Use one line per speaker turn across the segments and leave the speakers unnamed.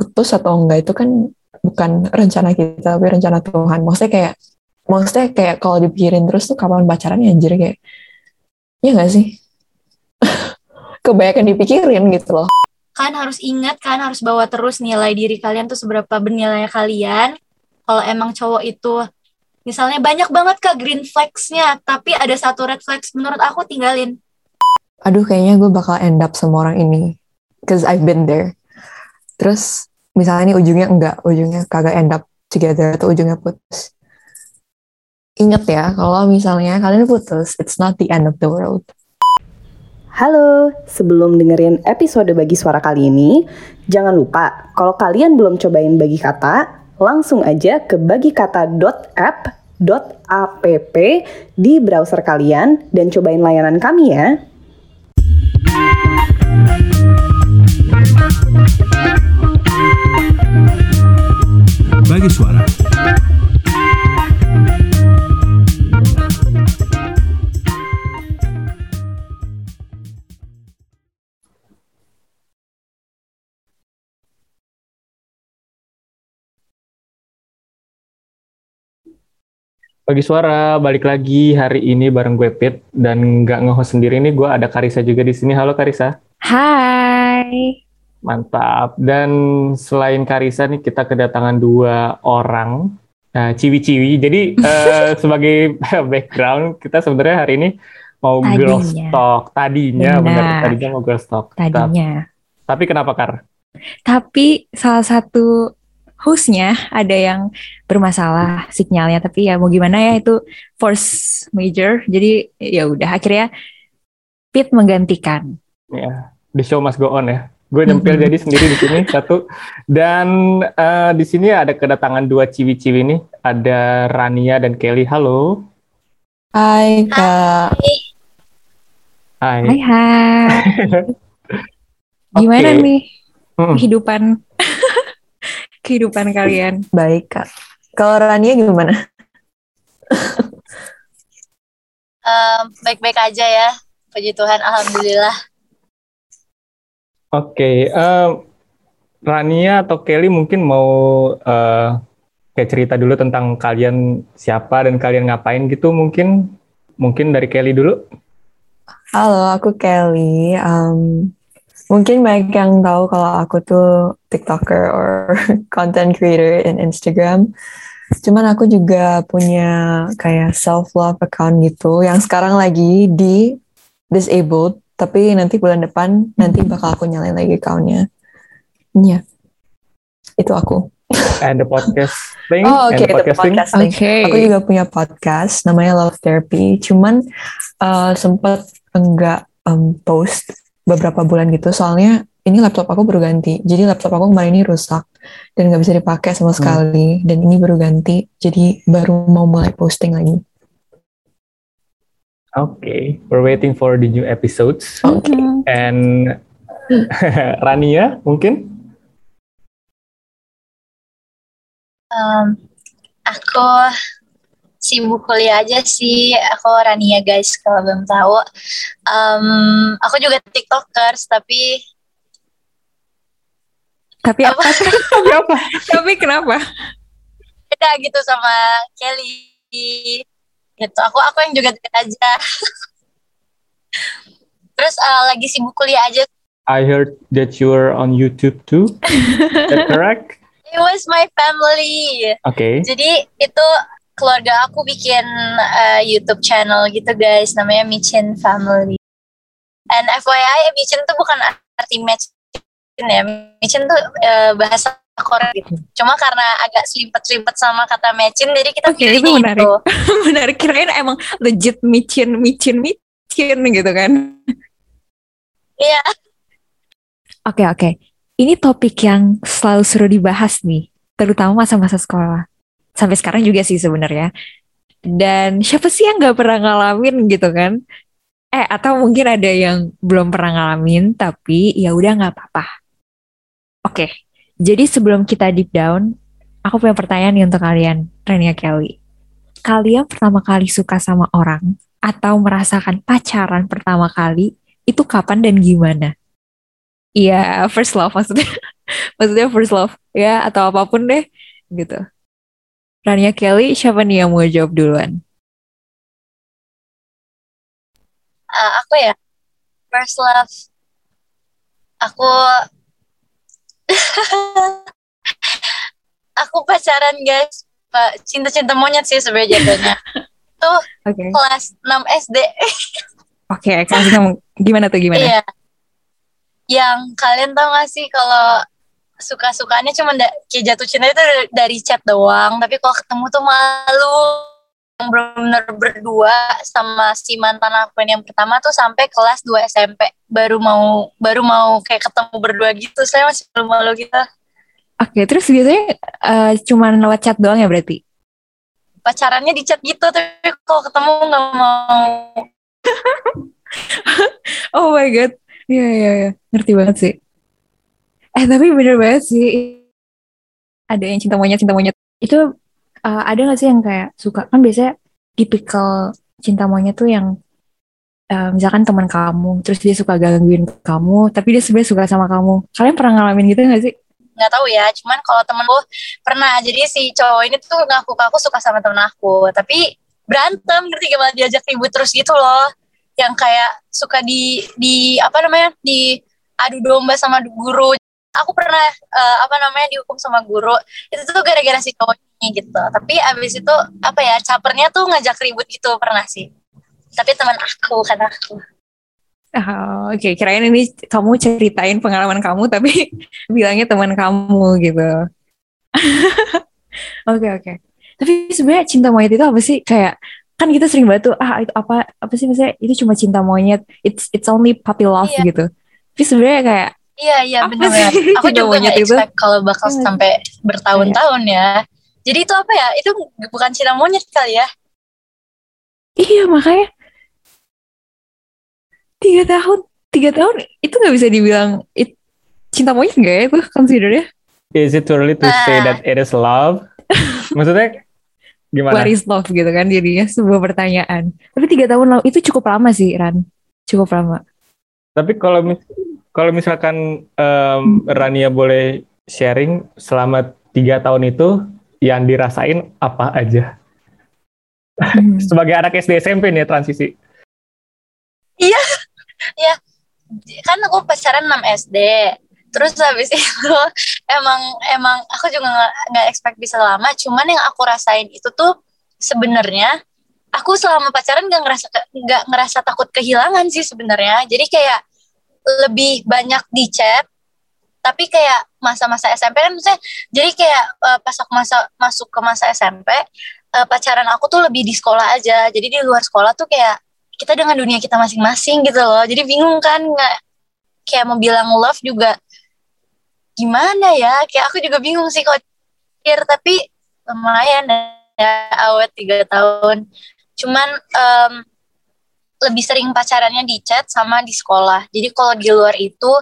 putus atau enggak itu kan bukan rencana kita tapi rencana Tuhan. Maksudnya kayak maksudnya kayak kalau dipikirin terus tuh kapan pacaran ya anjir kayak ya nggak sih? Kebanyakan dipikirin gitu loh.
Kan harus ingat kan harus bawa terus nilai diri kalian tuh seberapa bernilai kalian. Kalau emang cowok itu misalnya banyak banget kak green flags-nya tapi ada satu red flags menurut aku tinggalin.
Aduh kayaknya gue bakal end up sama orang ini cause I've been there. Terus misalnya ini ujungnya enggak ujungnya kagak end up together atau ujungnya putus inget ya kalau misalnya kalian putus it's not the end of the world
Halo, sebelum dengerin episode bagi suara kali ini, jangan lupa kalau kalian belum cobain bagi kata, langsung aja ke bagikata.app.app di browser kalian dan cobain layanan kami ya.
Bagi suara. Bagi suara, balik lagi hari ini bareng gue Pit dan nggak nge-host sendiri nih, gue ada Karisa juga di sini. Halo Karisa.
Hai.
Mantap. Dan selain Karisa nih kita kedatangan dua orang uh, ciwi-ciwi. Jadi uh, sebagai background kita sebenarnya hari ini mau
Tadinya.
girls talk. Tadinya
Benar.
benar tadinya mau girls talk.
Tadinya.
Tapi kenapa Kar?
Tapi salah satu hostnya ada yang bermasalah sinyalnya. Tapi ya mau gimana ya itu force major. Jadi ya udah akhirnya Pit menggantikan.
Ya, the show must go on ya. Gue nyempil
Mhm.
jadi sendiri di sini satu. Dan eh, di sini ada kedatangan dua ciwi-ciwi nih. Ada Rania dan Kelly. Halo.
Hai kak
Hai.
Hai hai. Gimana
Oke.
nih
Hmm.
kehidupan kehidupan kalian?
baik kak kalau Rania gimana
Em, baik-baik aja ya puji Tuhan alhamdulillah
Oke, em, Rania atau Kelly mungkin mau eh, kayak cerita dulu tentang kalian siapa dan kalian ngapain gitu mungkin. Mungkin dari Kelly dulu.
halo aku Kelly. Um, mungkin banyak yang tahu kalau aku tuh TikToker or content creator in Instagram. Cuman aku juga punya kayak self love account gitu yang sekarang lagi di disabled tapi nanti bulan depan nanti bakal aku nyalain lagi accountnya Iya itu aku
And the podcast thing,
Oh,
and
oke,
the
the
podcasting.
podcasting.
Oke.
Aku juga punya podcast namanya Love Therapy. Cuman uh, sempat enggak um, post beberapa bulan gitu. Soalnya ini laptop aku baru ganti. Jadi laptop aku kemarin ini rusak dan nggak bisa dipakai sama sekali. Dan ini baru ganti. Jadi baru mau mulai posting lagi.
Oke, we're waiting for the new episodes.
Oke.
And Rania mungkin?
Em, aku sibuk kuliah aja sih aku Rania guys kalau belum tahu Em, aku juga tiktokers tapi
Tapi apa?
Tapi apa?
Tapi kenapa?
beda gitu sama Kelly gitu. Aku aku yang juga deket aja. Terus eh, lagi sibuk kuliah aja.
I heard that you are on YouTube too. Is that correct?
it was my family.
Oke.
jadi itu keluarga aku bikin eh, YouTube channel gitu guys. Namanya Michin Family. And FYI Michin tuh bukan arti match ya. Michin tuh eh, bahasa Korea gitu cuma karena agak selimpet-selimpet sama kata matchin jadi kita
Oke, itu
pilihnya
menarik.
itu.
Benar kirain emang legit micin micin micin gitu kan.
iya
Oke oke. Ini topik yang selalu seru dibahas nih, terutama masa-masa sekolah. Sampai sekarang juga sih sebenarnya. Dan siapa sih yang nggak pernah ngalamin gitu kan? Eh atau mungkin ada yang belum pernah ngalamin tapi ya udah nggak apa-apa. Oke. Jadi sebelum kita deep down, aku punya pertanyaan nih untuk kalian, Rania Kelly. Kalian pertama kali suka sama orang atau merasakan pacaran pertama kali itu kapan dan gimana? Iya, first love maksudnya. Maksudnya first love ya atau apa pun deh gitu. Rania Kelly, siapa nih yang mau jawab duluan?
Uh, aku ya first love aku aku pacaran guys. Pak cinta-cinta monyet sih sebenarnya jadinya. Tuh
Oke.
kelas 6 SD
Oke, kasih kamu gimana tuh gimana?
iya. Yang kalian tau gak sih kalau suka-sukanya cuma da- kayak jatuh cinta itu dari- chat doang. Tapi kalau ketemu tuh malu benar-benar berdua sama si mantan aku yang pertama tuh sampai kelas 2 SMP baru mau baru mau kayak ketemu berdua gitu. Saya masih malu-malu gitu.
Oke, terus biasanya eh, cuman lewat chat doang ya berarti?
pacarannya di chat gitu tapi kalau ketemu nggak mau.
Oh my god, iya iya iya, ngerti banget sih. Eh tapi bener banget sih, ada yang cinta monyet cinta monyet. Itu eh, ada gak sih yang kayak suka? Kan biasanya tipikal cinta monyet tuh yang eh, misalkan teman kamu, terus dia suka gangguin kamu, tapi dia sebenarnya suka sama kamu. Kalian pernah ngalamin gitu gak sih?
nggak tahu ya cuman kalau temen gue pernah. Jadi si cowok ini tuh ngaku aku suka sama temen aku. Tapi berantem ngerti gak diajak ribut terus gitu loh. Yang kayak suka di di apa namanya? Di adu domba sama guru aku pernah eh, apa namanya dihukum sama guru itu tuh gara-gara si cowok ini gitu tapi abis itu apa ya capernya tuh ngajak ribut gitu pernah sih tapi teman aku kan aku
Ah, Oke, kirain ini kamu ceritain pengalaman kamu, tapi bilangnya teman kamu gitu. Oke oke. Tapi sebenarnya cinta monyet itu apa sih? Kayak kan kita sering banget tuh ah itu apa apa sih maksudnya itu cuma cinta monyet. It's it's only puppy love
Iya.
gitu. Tapi sebenarnya kayak
Iya iya benar. Aku juga nggak expect kalau bakal
Iya.
sampai bertahun-tahun ya. Jadi itu apa ya? Itu bukan cinta monyet kali ya?
iya makanya tiga tahun tiga tahun itu nggak bisa dibilang it, cinta monyet nggak ya itu considernya?
Is it too early to say
Nah.
that it is love? Maksudnya gimana?
What is love gitu kan jadinya sebuah pertanyaan. Tapi tiga tahun lalu itu cukup lama sih Ran, cukup lama.
Tapi kalau mis- kalau misalkan em, Rania boleh sharing selama tiga tahun itu yang dirasain apa aja?
Hmm.
Sebagai anak SD SMP nih transisi.
Kan aku pacaran 6 SD. Terus habis itu emang emang aku juga nggak expect bisa lama. Cuman yang aku rasain itu tuh sebenarnya aku selama pacaran nggak ngerasa nggak ngerasa takut kehilangan sih sebenarnya. Jadi kayak lebih banyak di chat tapi kayak masa-masa SMP kan maksudnya jadi kayak eh, pas aku masa masuk ke masa SMP eh, pacaran aku tuh lebih di sekolah aja. Jadi di luar sekolah tuh kayak kita dengan dunia kita masing-masing gitu loh. Jadi bingung kan nggak kayak mau bilang love juga gimana ya? Kayak aku juga bingung sih kalau pikir tapi lumayan ya awet tiga tahun. Cuman em, lebih sering pacarannya di chat sama di sekolah. Jadi kalau di luar itu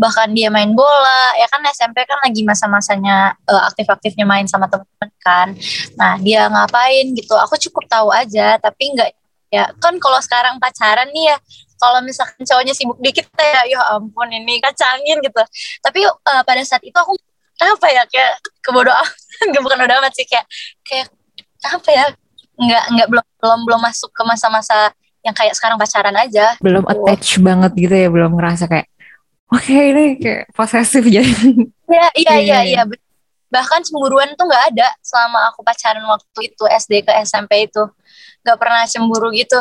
bahkan dia main bola, ya kan SMP kan lagi masa-masanya eh, aktif-aktifnya main sama temen kan. Nah dia ngapain gitu, aku cukup tahu aja, tapi nggak ya kan kalau sekarang pacaran nih ya, kalau misalkan cowoknya sibuk dikit ya, ya ampun ini kacangin gitu. Tapi eh, pada saat itu aku apa ya kayak kebodohan, nggak bukan bodo amat sih kayak kayak apa ya nggak nggak belum belum belum masuk ke masa-masa yang kayak sekarang pacaran aja.
Belum
Gitu.
attach banget gitu ya, belum ngerasa kayak oke ini kayak posesif jadi.
Iya, iya,
Iya,
iya,
iya.
iya. Bahkan cemburuan tuh nggak ada selama aku pacaran waktu itu SD ke SMP itu. Nggak pernah cemburu gitu.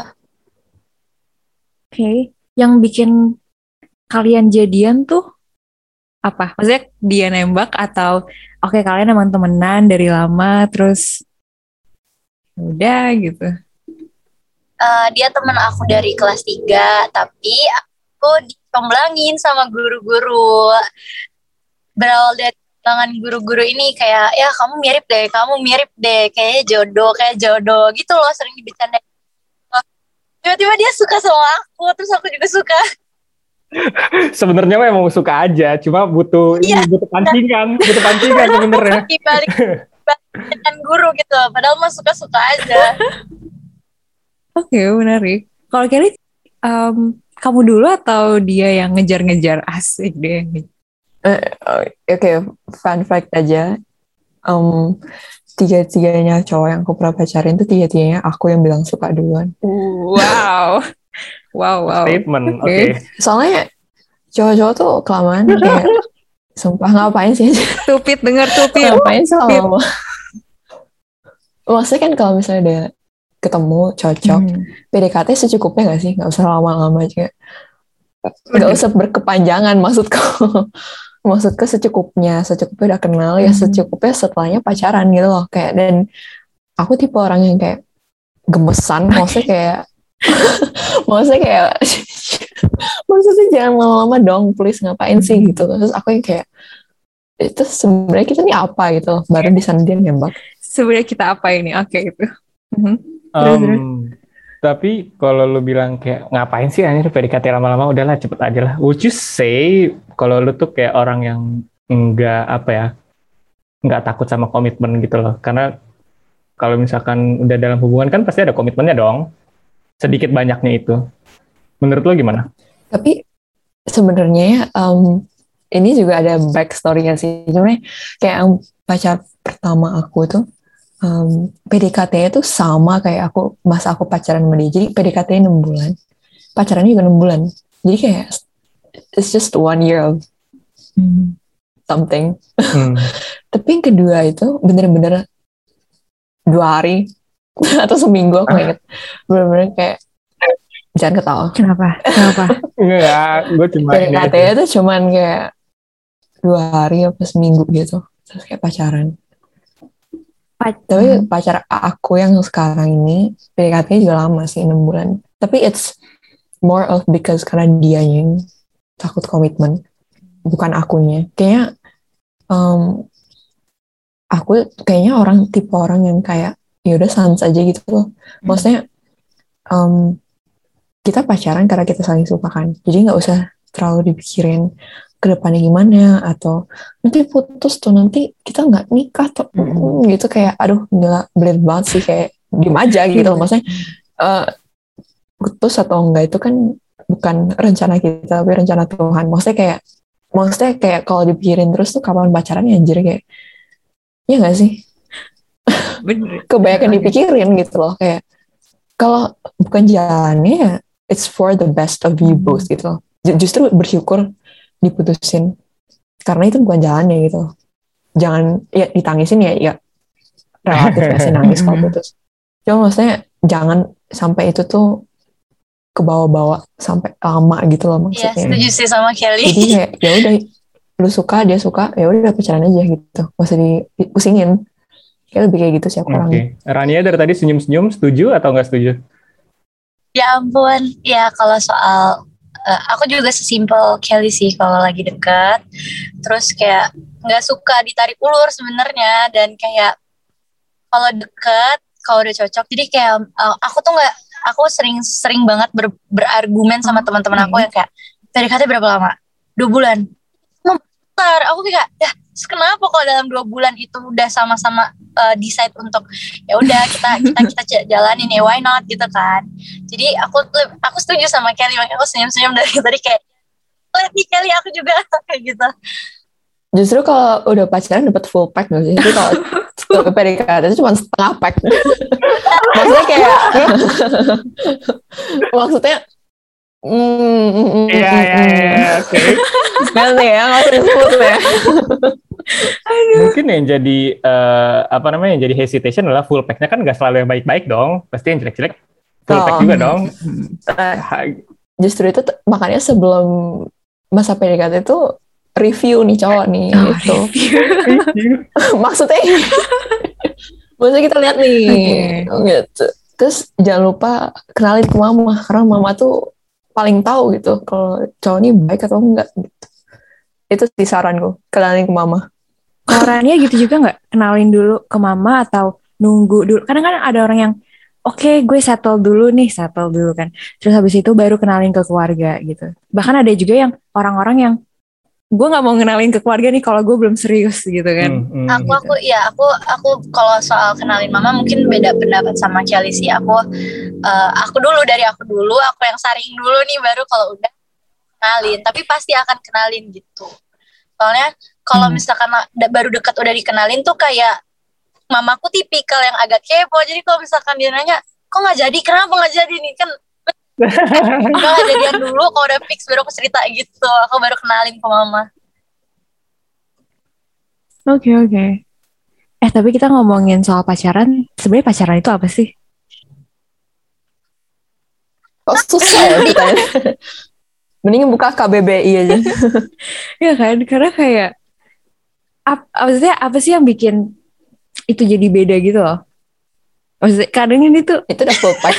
Oke, yang bikin kalian jadian tuh apa? Maksudnya dia nembak atau oke kalian emang temenan dari lama terus udah gitu.
Eh, dia teman aku dari kelas 3, tapi aku dicomblangin sama guru-guru. Berawal dari tangan guru-guru ini kayak, ya kamu mirip deh, kamu mirip deh, kayaknya jodoh, kayak jodoh gitu loh, sering dibicarain. Tiba-tiba dia suka sama aku, terus aku juga suka.
Sebenarnya memang suka aja, cuma butuh ini
Iya.
butuh pancingan, butuh pancingan sebenarnya.
balik dengan guru gitu padahal mah suka suka aja
Oke, menarik. Kalau Kelly, em, kamu dulu atau dia yang ngejar-ngejar asik deh?
Eh, Oke, fun fact aja. Um, tiga-tiganya cowok yang aku pernah pacarin tuh tiga-tiganya aku yang bilang suka duluan.
Wow. Wow, wow.
Statement, oke.
Oke. Soalnya cowok-cowok tuh kelamaan kayak sumpah ngapain sih
Tupit denger tupit.
ngapain sih lama maksudnya kan kalau misalnya udah ketemu cocok
Hmm.
PDKT secukupnya gak sih nggak usah lama-lama juga nggak usah berkepanjangan maksudku maksudku secukupnya secukupnya udah kenal ya
Hmm.
secukupnya setelahnya pacaran gitu loh kayak dan aku tipe orang yang kayak gemesan maksudnya kayak maksudnya kayak maksudnya jangan lama-lama dong please ngapain sih gitu terus aku yang kayak itu sebenarnya kita nih apa gitu baru di sana dia nembak
Sebenarnya kita apa ini? Oke itu. Mhm.
Em,
Terus.
tapi kalau lu bilang kayak ngapain sih anjir PDKT lama-lama udahlah cepet aja lah. Would you say kalau lu tuh kayak orang yang enggak apa ya nggak takut sama komitmen gitu loh karena kalau misalkan udah dalam hubungan kan pasti ada komitmennya dong sedikit banyaknya itu menurut lo gimana?
Tapi sebenarnya ya, em, ini juga ada backstory-nya sih. Sebenarnya kayak yang pacar pertama aku tuh em, PDKT-nya tuh sama kayak aku masa aku pacaran sama dia. Jadi PDKT-nya 6 bulan. Pacarannya juga 6 bulan. Jadi kayak it's just one year of something.
Hmm.
Tapi yang kedua itu bener-bener dua hari atau seminggu aku inget. Bener-bener kayak jangan ketawa.
Kenapa? Kenapa?
Enggak, gue cuma.
PDKT itu cuman kayak dua hari apa seminggu gitu terus kayak pacaran
Pac-
tapi pacar aku yang sekarang ini PDKT-nya juga lama sih enam bulan. Tapi it's more of because karena dia yang takut komitmen bukan akunya. Kayaknya um, aku kayaknya orang tipe orang yang kayak ya udah sans aja gitu loh. Maksudnya um, kita pacaran karena kita saling suka kan. Jadi nggak usah terlalu dipikirin ke depannya gimana atau nanti putus tuh nanti kita nggak nikah tuh
Mm-mm.
gitu kayak aduh gila belit banget sih kayak diem aja gitu loh. maksudnya eh, putus atau enggak itu kan bukan rencana kita tapi rencana Tuhan maksudnya kayak maksudnya kayak kalau dipikirin terus tuh kapan pacaran ya anjir kayak ya nggak sih
Bener.
kebanyakan dipikirin gitu loh kayak kalau bukan jalannya ya it's for the best of you
Hmm.
both gitu loh Ju- justru bersyukur diputusin. Karena itu bukan jalannya gitu. Jangan ya ditangisin ya ya relatif gak sih nangis kalau putus. Cuma maksudnya jangan sampai itu tuh ke bawah-bawah sampai lama gitu loh
Iya,
maksudnya.
setuju sih sama Kelly.
jadi kayak ya udah lu suka dia suka ya udah pacaran aja gitu. Gak usah dipusingin. Kayak lebih kayak gitu sih aku
Oke,
orangnya
Rania dari tadi senyum-senyum, setuju atau nggak setuju?
Ya ampun, ya kalau soal eh, aku juga sesimpel Kelly sih kalau lagi deket, terus kayak nggak suka ditarik ulur sebenarnya dan kayak kalau deket, kalau udah cocok, jadi kayak eh, aku tuh nggak, aku sering sering banget ber- berargumen sama teman-teman aku yang kayak PDKT berapa lama? Dua bulan. Bentar, aku kayak ya kenapa kalau dalam dua bulan itu udah sama-sama eh, decide untuk ya udah kita kita kita jalanin ya why not gitu kan jadi aku aku setuju sama Kelly makanya aku senyum-senyum dari tadi kayak nih Kelly aku juga kayak gitu
Justru kalau udah pacaran dapat full pack gak sih? Kalau kalau PDKT itu cuma setengah pack. maksudnya kayak maksudnya
Iya,
mm,
iya,
mm.
iya, oke.
Nanti ya, nggak usah disebut ya.
Mungkin yang jadi eh, apa namanya yang jadi hesitation adalah full pack-nya kan nggak selalu yang baik-baik dong. Pasti yang jelek-jelek full pack
Oh.
juga dong. Ha-
Justru itu makanya sebelum masa PDKT itu review nih cowok nih
Oh,
gitu.
review.
Maksudnya Maksudnya kita lihat nih gitu. Terus jangan lupa kenalin ke mama karena mama tuh paling tahu gitu kalau cowok ini baik atau enggak gitu. Itu sih saranku, kenalin ke mama.
Rania gitu juga nggak? Kenalin dulu ke mama atau nunggu dulu? Kadang kan ada orang yang oke gue settle dulu nih, settle dulu kan. Terus habis itu baru kenalin ke keluarga gitu. Bahkan ada juga yang orang-orang yang gue nggak mau kenalin ke keluarga nih kalau gue belum serius gitu kan.
Hmm, hmm.
aku aku ya aku aku kalau soal kenalin mama mungkin beda pendapat sama Kelly sih aku eh, aku dulu dari aku dulu aku yang saring dulu nih baru kalau udah kenalin tapi pasti akan kenalin gitu soalnya kalau
Hmm.
misalkan baru deket udah dikenalin tuh kayak mamaku tipikal yang agak kepo jadi kalau misalkan dia nanya kok nggak jadi kenapa nggak jadi nih kan Enggak nggak jadian dulu kalau udah fix baru aku cerita gitu aku baru kenalin ke mama
Oke oke. Eh tapi kita ngomongin soal pacaran, sebenarnya pacaran itu apa sih?
Kok susah ya pertanyaan? Mending buka KBBI aja.
Iya kan, karena kayak ap, maksudnya apa sih yang bikin itu jadi beda gitu loh? Maksudnya kadang ini tuh
Itu udah full pack.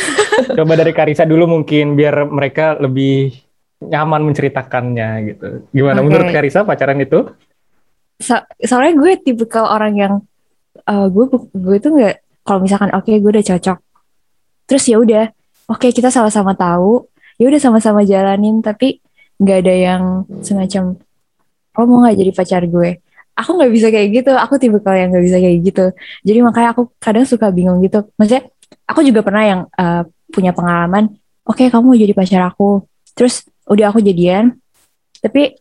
Coba dari Karisa dulu mungkin biar mereka lebih nyaman menceritakannya gitu. Gimana
Oke.
menurut Karisa pacaran itu?
so- soalnya gue tipikal orang yang eh, gue gue tuh nggak kalau misalkan oke gue udah cocok, terus ya udah oke kita sama-sama tahu, ya udah sama-sama jalanin tapi nggak ada yang semacam lo mau nggak jadi pacar gue? Aku nggak bisa kayak gitu, aku tipikal yang nggak bisa kayak gitu. Jadi makanya aku kadang suka bingung gitu. Maksudnya aku juga pernah yang eh, punya pengalaman, oke kamu mau jadi pacar aku, terus udah aku jadian, tapi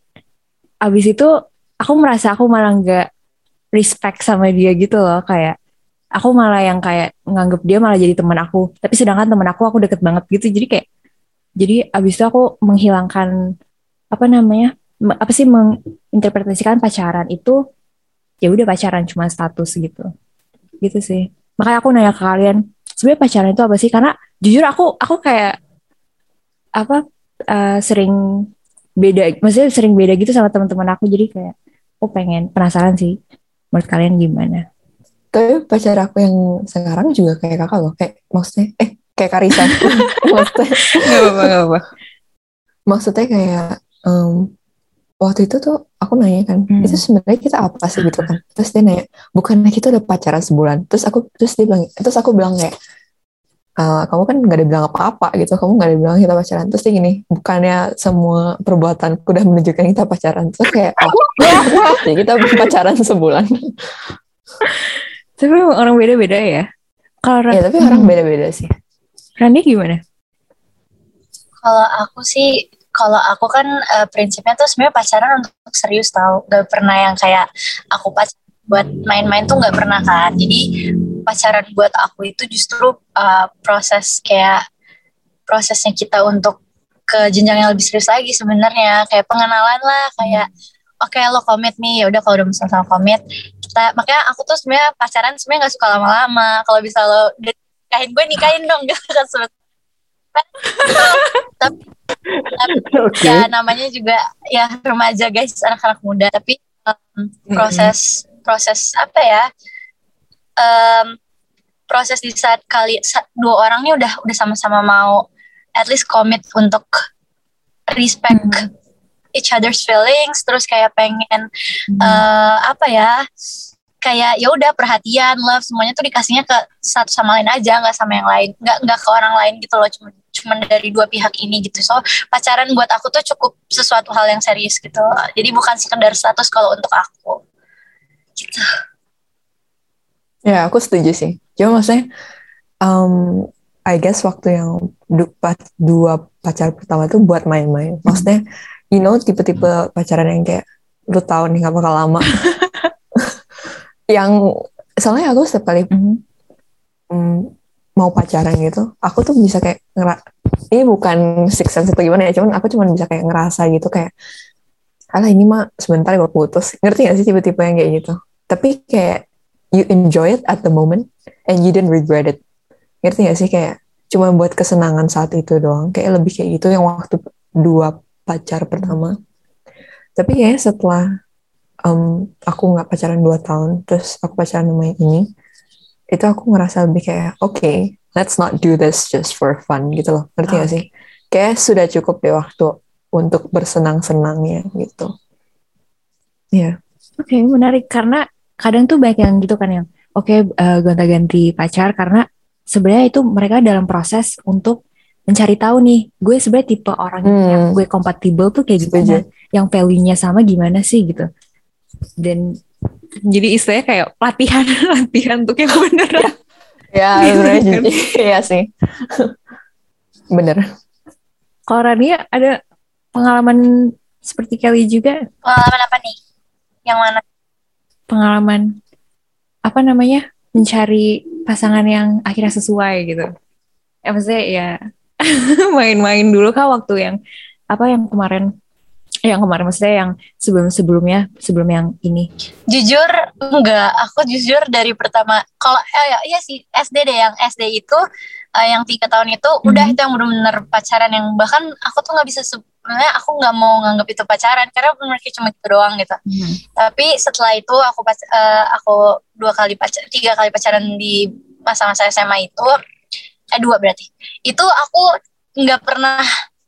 abis itu aku merasa aku malah nggak respect sama dia gitu loh kayak aku malah yang kayak nganggep dia malah jadi teman aku. Tapi sedangkan teman aku aku deket banget gitu. Jadi kayak jadi abis itu aku menghilangkan apa namanya apa sih menginterpretasikan pacaran itu ya udah pacaran cuma status gitu. Gitu sih. Makanya aku nanya ke kalian sebenarnya pacaran itu apa sih karena jujur aku aku kayak apa eh, sering beda maksudnya sering beda gitu sama teman-teman aku jadi kayak aku pengen penasaran sih menurut kalian gimana
Tapi pacar aku yang sekarang juga kayak kakak loh. Kayak maksudnya, eh kayak Karisa. maksudnya,
nggak apa nggak apa
maksudnya kayak em, waktu itu tuh aku nanya kan,
Hmm.
itu sebenarnya kita apa sih gitu kan? Terus dia nanya, bukannya kita udah pacaran sebulan? Terus aku terus dia bilang, terus aku bilang kayak, "Eh, kamu kan nggak ada bilang apa-apa gitu, kamu nggak ada bilang kita pacaran. Terus dia gini, bukannya semua perbuatanku udah menunjukkan kita pacaran? Terus kayak, oh, ya kita pacaran sebulan.
tapi orang beda-beda ya kalau
Ya tapi orang beda-beda sih.
Rani gimana
Kalau aku sih, kalau aku kan eh, prinsipnya tuh sebenarnya pacaran untuk serius tau. Gak pernah yang kayak aku pacaran buat main-main tuh gak pernah kan. Jadi pacaran buat aku itu justru eh, proses kayak prosesnya kita untuk ke jenjang yang lebih serius lagi sebenarnya. Kayak pengenalan lah, kayak oke lo komit nih, ya udah kalau udah sama-sama komit kita makanya aku tuh sebenarnya pacaran sebenarnya nggak suka lama-lama. Kalau bisa lo nikahin gue nikahin dong gitu kan tapi
Oke.
ya namanya juga ya remaja guys anak-anak muda. Tapi um, proses proses apa ya? Um, proses di saat kali sa- dua orang ini udah udah sama-sama mau at least commit untuk respect each other's feelings terus kayak pengen eh, apa ya? Kayak ya udah perhatian love semuanya tuh dikasihnya ke satu sama lain aja nggak sama yang lain. Nggak nggak ke orang lain gitu loh cuma cuma dari dua pihak ini gitu. So pacaran buat aku tuh cukup sesuatu hal yang serius gitu. Jadi bukan sekedar status kalau untuk aku. Gitu.
Ya, aku setuju sih. Cuma maksudnya, um, I guess waktu yang dua pacar pertama itu buat main-main. Maksudnya, you know, tipe-tipe pacaran yang kayak, lu tahu nih gak bakal lama. yang, soalnya aku setiap kali mm, mau pacaran gitu, aku tuh bisa kayak ngera ini bukan six sense atau gimana ya, cuman aku cuma bisa kayak ngerasa gitu kayak, alah ini mah sebentar gue putus. Ngerti gak sih tipe-tipe yang kayak gitu? Tapi kayak you enjoy it at the moment and you didn't regret it. Ngerti gak sih kayak cuma buat kesenangan saat itu doang. Kayak lebih kayak gitu yang waktu dua pacar pertama. Tapi kayaknya setelah um, aku nggak pacaran dua tahun, terus aku pacaran sama yang ini, itu aku ngerasa lebih kayak, oke, let's not do this just for fun gitu loh. Ngerti gak sih? Kayak sudah cukup deh waktu untuk bersenang-senangnya gitu. Iya.
Oke, menarik karena kadang tuh banyak yang gitu kan yang oke eh, gonta-ganti pacar karena sebenarnya itu mereka dalam proses untuk mencari tahu nih, gue sebenarnya tipe orang
Hmm.
yang gue kompatibel tuh kayak
Setuju.
gimana, yang value-nya sama gimana sih gitu. Dan jadi istilahnya kayak latihan latihan untuk yang beneran.
Ya, sebenarnya jadi iya sih. Bener.
Kalau Rania ada pengalaman seperti Kelly juga?
pengalaman apa nih Yang mana?
pengalaman apa namanya mencari pasangan yang akhirnya sesuai gitu. Ya maksudnya ya main-main dulu kah waktu yang apa yang kemarin yang kemarin maksudnya yang sebelum sebelumnya sebelum yang ini.
Jujur enggak, aku jujur dari pertama kalau eh, iya sih SD deh. Yang SD itu eh, yang tiga tahun itu udah
Mhm.
itu yang benar-benar pacaran yang bahkan aku tuh nggak bisa sebenarnya aku nggak mau nganggap itu pacaran karena kayak cuma gitu doang gitu. Tapi setelah itu aku pas eh, aku dua kali pacar tiga kali pacaran di masa-masa SMA itu eh dua berarti. Itu aku nggak pernah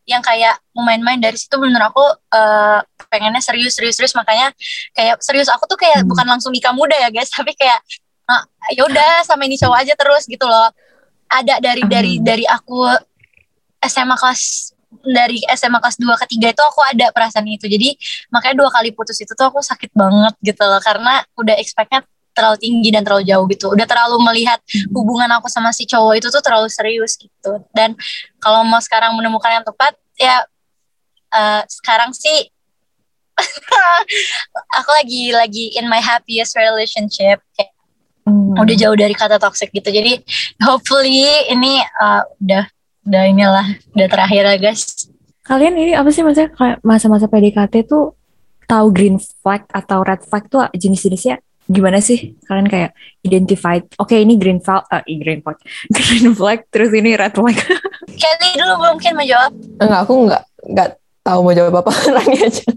yang kayak mau main-main dari situ bener aku eh, pengennya serius serius serius. Makanya kayak serius aku tuh kayak
Hmm.
bukan langsung nikah muda ya guys. Tapi kayak ah, ya udah sama ini cowok aja terus gitu loh. Ada dari dari
Hmm.
dari aku SMA kelas dari SMA kelas 2 ke 3 itu aku ada perasaan itu. Jadi makanya dua kali putus itu tuh aku sakit banget gitu loh. Karena udah expectnya terlalu tinggi dan terlalu jauh gitu. Udah terlalu melihat hubungan aku sama si cowok itu tuh terlalu serius gitu. Dan kalau mau sekarang menemukan yang tepat ya eh, sekarang sih aku lagi lagi in my happiest relationship. Kayak
Hmm.
udah jauh dari kata toxic gitu. Jadi hopefully ini eh, udah udah inilah udah terakhir ya guys
kalian ini apa sih maksudnya? Kayak masa-masa PDKT tuh tahu green flag atau red flag tuh jenis-jenisnya gimana sih kalian kayak identified oke ini green flag eh, green flag green flag terus ini red flag.
Kelly dulu mungkin mau jawab?
Enggak, aku enggak enggak tahu mau jawab apa nanya aja.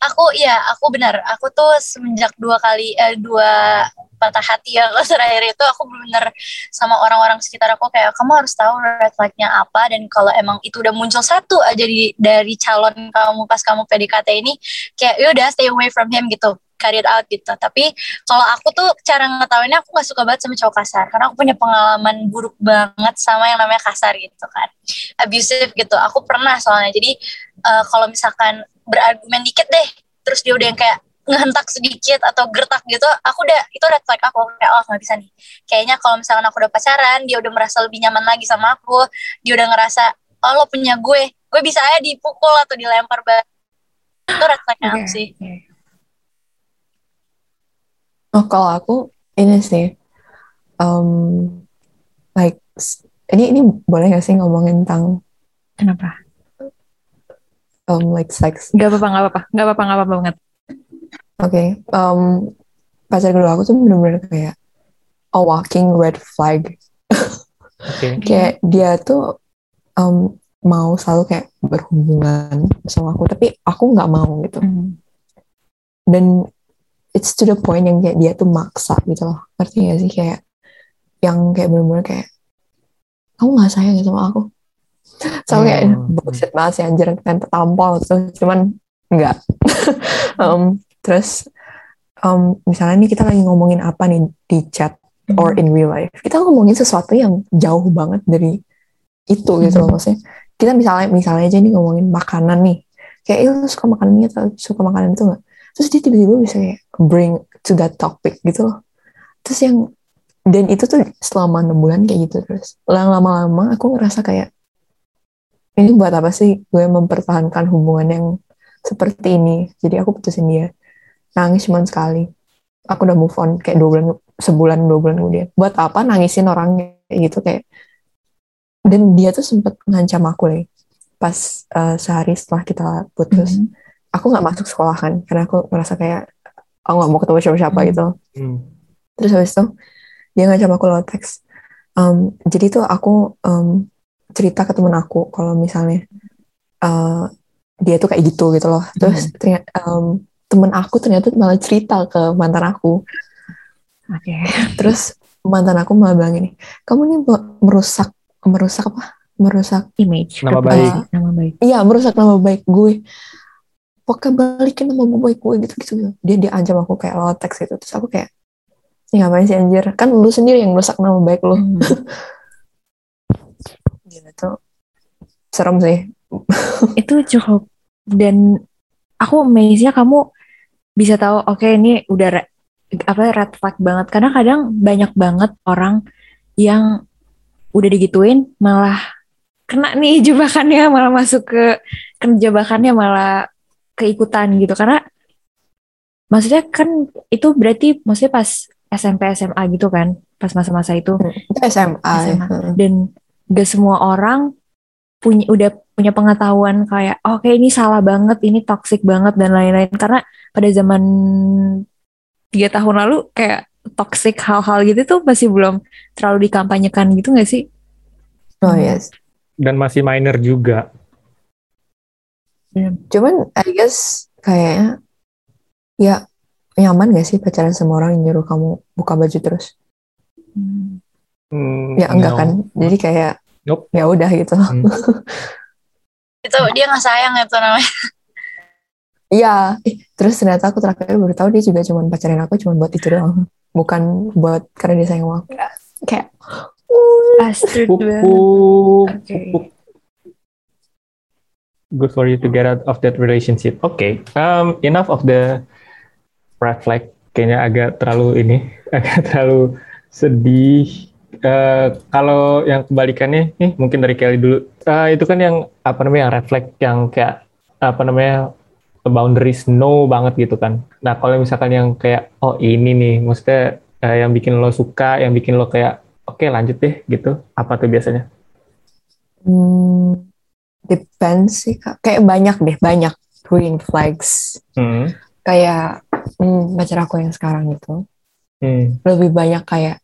aku ya aku benar. Aku tuh semenjak dua kali eh, dua patah hati ya kalau terakhir itu aku benar sama orang-orang sekitar aku kayak kamu harus tahu red flagnya apa dan kalau emang itu udah muncul satu aja di, dari calon kamu pas kamu PDKT ini kayak yaudah stay away from him gitu it out gitu. Tapi kalau aku tuh cara ngetahuinnya aku nggak suka banget sama cowok kasar. Karena aku punya pengalaman buruk banget sama yang namanya kasar gitu kan. Abusive gitu. Aku pernah soalnya. Jadi eh, kalau misalkan berargumen dikit deh terus dia udah yang kayak ngehentak sedikit atau gertak gitu aku udah itu red flag aku. Kayak oh nggak bisa nih. Kayaknya kalau misalkan aku udah pacaran dia udah merasa lebih nyaman lagi sama aku. Dia udah ngerasa oh lo punya gue. Gue bisa aja dipukul atau dilempar balik itu red flagnya aku
Oke,
sih.
oke.
Oh, kalau aku ini sih, um, like ini ini boleh nggak sih ngomongin tentang
kenapa
um, like sex?
nggak apa-apa nggak apa-apa nggak apa-apa nggak apa-apa banget
Oke, um, pacar kedua aku tuh bener-bener kayak a walking red flag.
Oke.
Kayak dia tuh um, mau selalu kayak berhubungan sama aku, tapi aku nggak mau gitu.
Hmm.
dan it's to the point yang kayak dia tuh maksa gitu loh. Ngerti gak sih? Kayak yang kayak bener-bener kayak kamu nggak sayang ya sama aku? So kayak
Hmm.
bullshit banget sih anjir kan tampol tuh cuman enggak um, terus um, misalnya nih kita lagi ngomongin apa nih di chat or in real life? Kita ngomongin sesuatu yang jauh banget dari itu gitu loh maksudnya. Kita misalnya misalnya aja nih ngomongin makanan nih. Kayak "Eh, lu suka makanan ini atau suka makanan itu nggak terus dia tiba-tiba bisa kayak bring to that topic gitu loh. Terus yang dan itu tuh selama enam bulan kayak gitu terus. Lama-lama aku ngerasa kayak ini buat apa sih gue mempertahankan hubungan yang seperti ini? Jadi aku putusin dia. Nangis cuma sekali. Aku udah move on kayak dua bulan sebulan dua bulan kemudian. Buat apa nangisin orang kayak gitu kayak? Dan dia tuh sempet ngancam aku lagi pas eh, sehari setelah kita putus.
Mhm.
Aku nggak masuk sekolah kan karena aku ngerasa kayak aku nggak mau ketemu siapa-siapa
Hmm.
gitu.
Hmm.
terus habis itu dia ngancam aku lewat teks. Um, jadi tuh aku um, cerita ke temen aku kalau misalnya uh, dia tuh kayak gitu gitu loh. Terus ternyata um, temen aku ternyata malah cerita ke mantan aku.
Oke.
Terus mantan aku malah bilang gini kamu nih me- merusak merusak apa? Merusak
image.
Nama baik.
nama baik.
iya merusak nama baik gue pokoknya balikin nama baik gue gitu gitu dia dia ancam aku kayak lewat teks itu terus aku kayak ini ngapain sih anjir? Kan lu sendiri yang merusak nama baik lu.
Hmm.
Gila tuh serem sih.
Itu cukup. Dan aku amaze-nya kamu bisa tahu oke ini udah re- apa red flag banget. Karena kadang banyak banget orang yang udah digituin malah kena nih jebakannya malah masuk ke ke jebakannya malah keikutan gitu karena maksudnya kan itu berarti maksudnya pas SMP SMA gitu kan pas masa-masa itu
Itu SMA.
SMA.
Heeh.
dan gak semua orang punya udah punya pengetahuan kayak oke ini salah banget ini toxic banget dan lain-lain karena pada zaman tiga tahun lalu kayak toxic hal-hal gitu tuh masih belum terlalu dikampanyekan gitu gak sih
Oh yes.
Dan masih minor juga.
Cuman I guess kayaknya ya nyaman gak sih pacaran sama orang yang nyuruh kamu buka baju terus?
Hmm.
Hmm,
Ya enggak
no.
kan. Jadi kayak
Nope.
ya udah gitu.
Hmm.
Itu dia nggak sayang itu namanya.
Iya, eh, terus ternyata aku terakhir baru tahu dia juga cuma pacarin aku cuma buat itu doang. Bukan buat karena dia sayang sama aku. Kayak.
Oke.
pupuk. Good for you to get out of that relationship. Oke, um, enough of the red flag. Kayaknya agak terlalu ini, agak terlalu sedih. Eh, kalau yang kebalikannya, nih mungkin dari Kelly dulu. Eh, itu kan yang apa namanya red flag yang kayak apa namanya boundaries no banget gitu kan. Nah kalau misalkan yang kayak oh ini nih, maksudnya eh, yang bikin lo suka, yang bikin lo kayak oke lanjut deh gitu. Apa tuh biasanya?
hmm, depends sih Kak. Kayak banyak deh, banyak green flags.
Hmm.
Kayak hmm, pacar aku yang sekarang gitu.
Hmm.
Lebih banyak kayak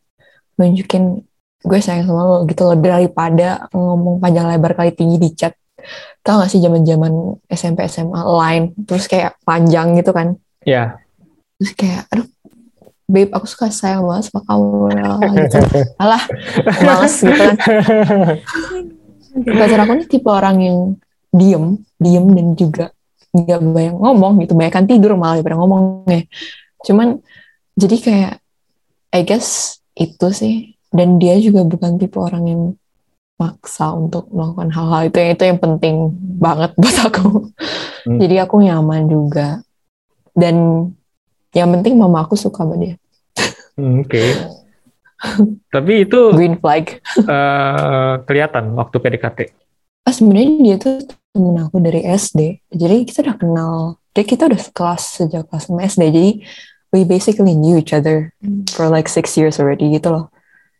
nunjukin gue sayang sama lo gitu loh daripada ngomong panjang lebar kali tinggi di chat. Tau gak sih zaman-zaman SMP SMA line terus kayak panjang gitu kan.
Ya.
terus kayak aduh babe aku suka sayang banget sama kamu gitu. alah males gitu kan pacar aku nih tipe orang yang diem diem dan juga nggak banyak ngomong gitu. Banyak tidur malah daripada ngomongnya cuman jadi kayak I guess itu sih. Dan dia juga bukan tipe orang yang maksa untuk melakukan hal-hal. Itu itu yang penting banget buat aku.
Hmm.
jadi aku nyaman juga. Dan yang penting mama aku suka sama dia.
Hmm, Oke. Tapi itu
green flag.
eh, kelihatan waktu PDKT.
ah sebenarnya dia tuh temen aku dari SD jadi kita udah kenal dia kita udah kelas sejak kelas 6 SD jadi we basically knew each other for like six years already gitu loh.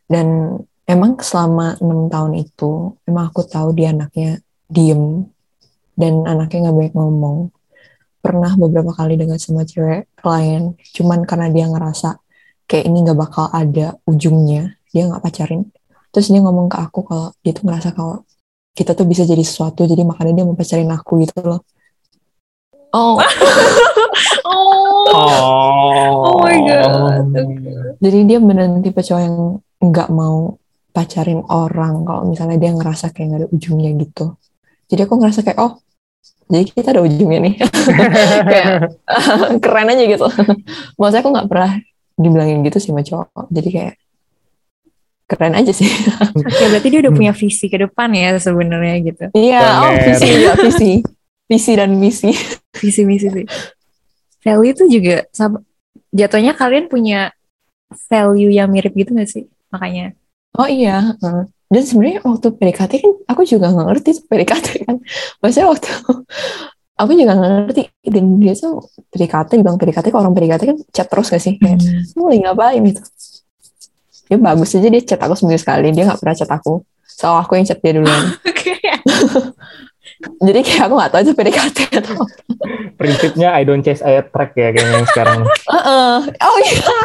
Dan emang selama enam tahun itu emang aku tahu dia anaknya diem dan anaknya nggak banyak ngomong. Pernah beberapa kali dengan sama cewek lain cuman karena dia ngerasa kayak ini nggak bakal ada ujungnya dia nggak pacarin. Terus dia ngomong ke aku kalau dia tuh ngerasa kalau kita tuh bisa jadi sesuatu jadi makanya dia mau pacarin aku gitu loh. Oh.
Oh,
Oh,
oh my god.
jadi dia beneran tipe cowok yang nggak mau pacarin orang kalau misalnya dia ngerasa kayak nggak ada ujungnya gitu. Jadi aku ngerasa kayak oh jadi kita ada ujungnya nih. Kayak keren aja gitu. Maksudnya aku nggak pernah dibilangin gitu sih sama cowok jadi kayak keren aja sih
Oke, berarti dia udah punya visi ke depan ya sebenarnya gitu.
iya oh visi ya visi visi dan misi
Visi misi sih. Value itu juga sama jatuhnya kalian punya value yang mirip gitu gak sih? Makanya.
Oh iya, heeh. dan sebenarnya waktu PDKT kan aku juga nggak ngerti PDKT kan. Maksudnya waktu aku juga nggak ngerti dan dia tuh PDKT bilang PDKT ke orang PDKT kan chat terus gak sih kayak "Lu lagi ngapain gitu. Dia bagus aja dia chat aku seminggu sekali dia nggak pernah chat aku. Soal aku yang chat dia duluan.
Oke.
Jadi kayak aku nggak tahu itu PDKT atau apa.
Prinsipnya I don't chase, I attract ya kayaknya sekarang.
Heeh. Oh iya.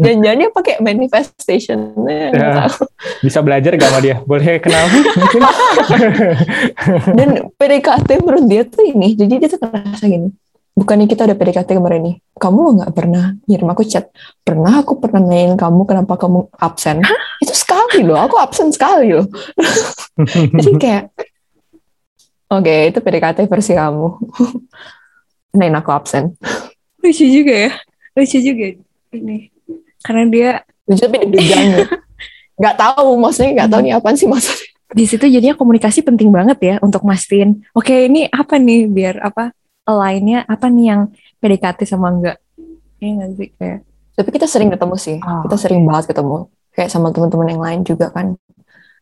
Jangan-jangan dia pakai manifestation.
Ya. Bisa belajar gak sama dia? Boleh kenal? Mungkin.
Dan PDKT menurut dia tuh ini, jadi dia tuh ngerasa gini. Bukannya kita udah PDKT kemarin nih, kamu lo nggak pernah ngirim aku chat. Pernah aku pernah nanyain kamu kenapa kamu absen. Itu sekali loh, aku absen sekali loh. jadi kayak, oke itu PDKT versi kamu. Nanyain aku absen.
Lucu juga ya. Lucu juga ini. Karena dia
Lucu tapi deg-degan. Nggak tahu, maksudnya nggak tahu nih apaan sih maksudnya.
di situ jadinya komunikasi penting banget ya untuk mastiin. Oke, ini apa nih biar apa lainnya apa nih yang PDKT sama enggak? Iya nggak sih kayak.
Tapi kita sering ketemu sih,
Oh.
kita sering banget ketemu. Kayak sama teman-teman yang lain juga kan.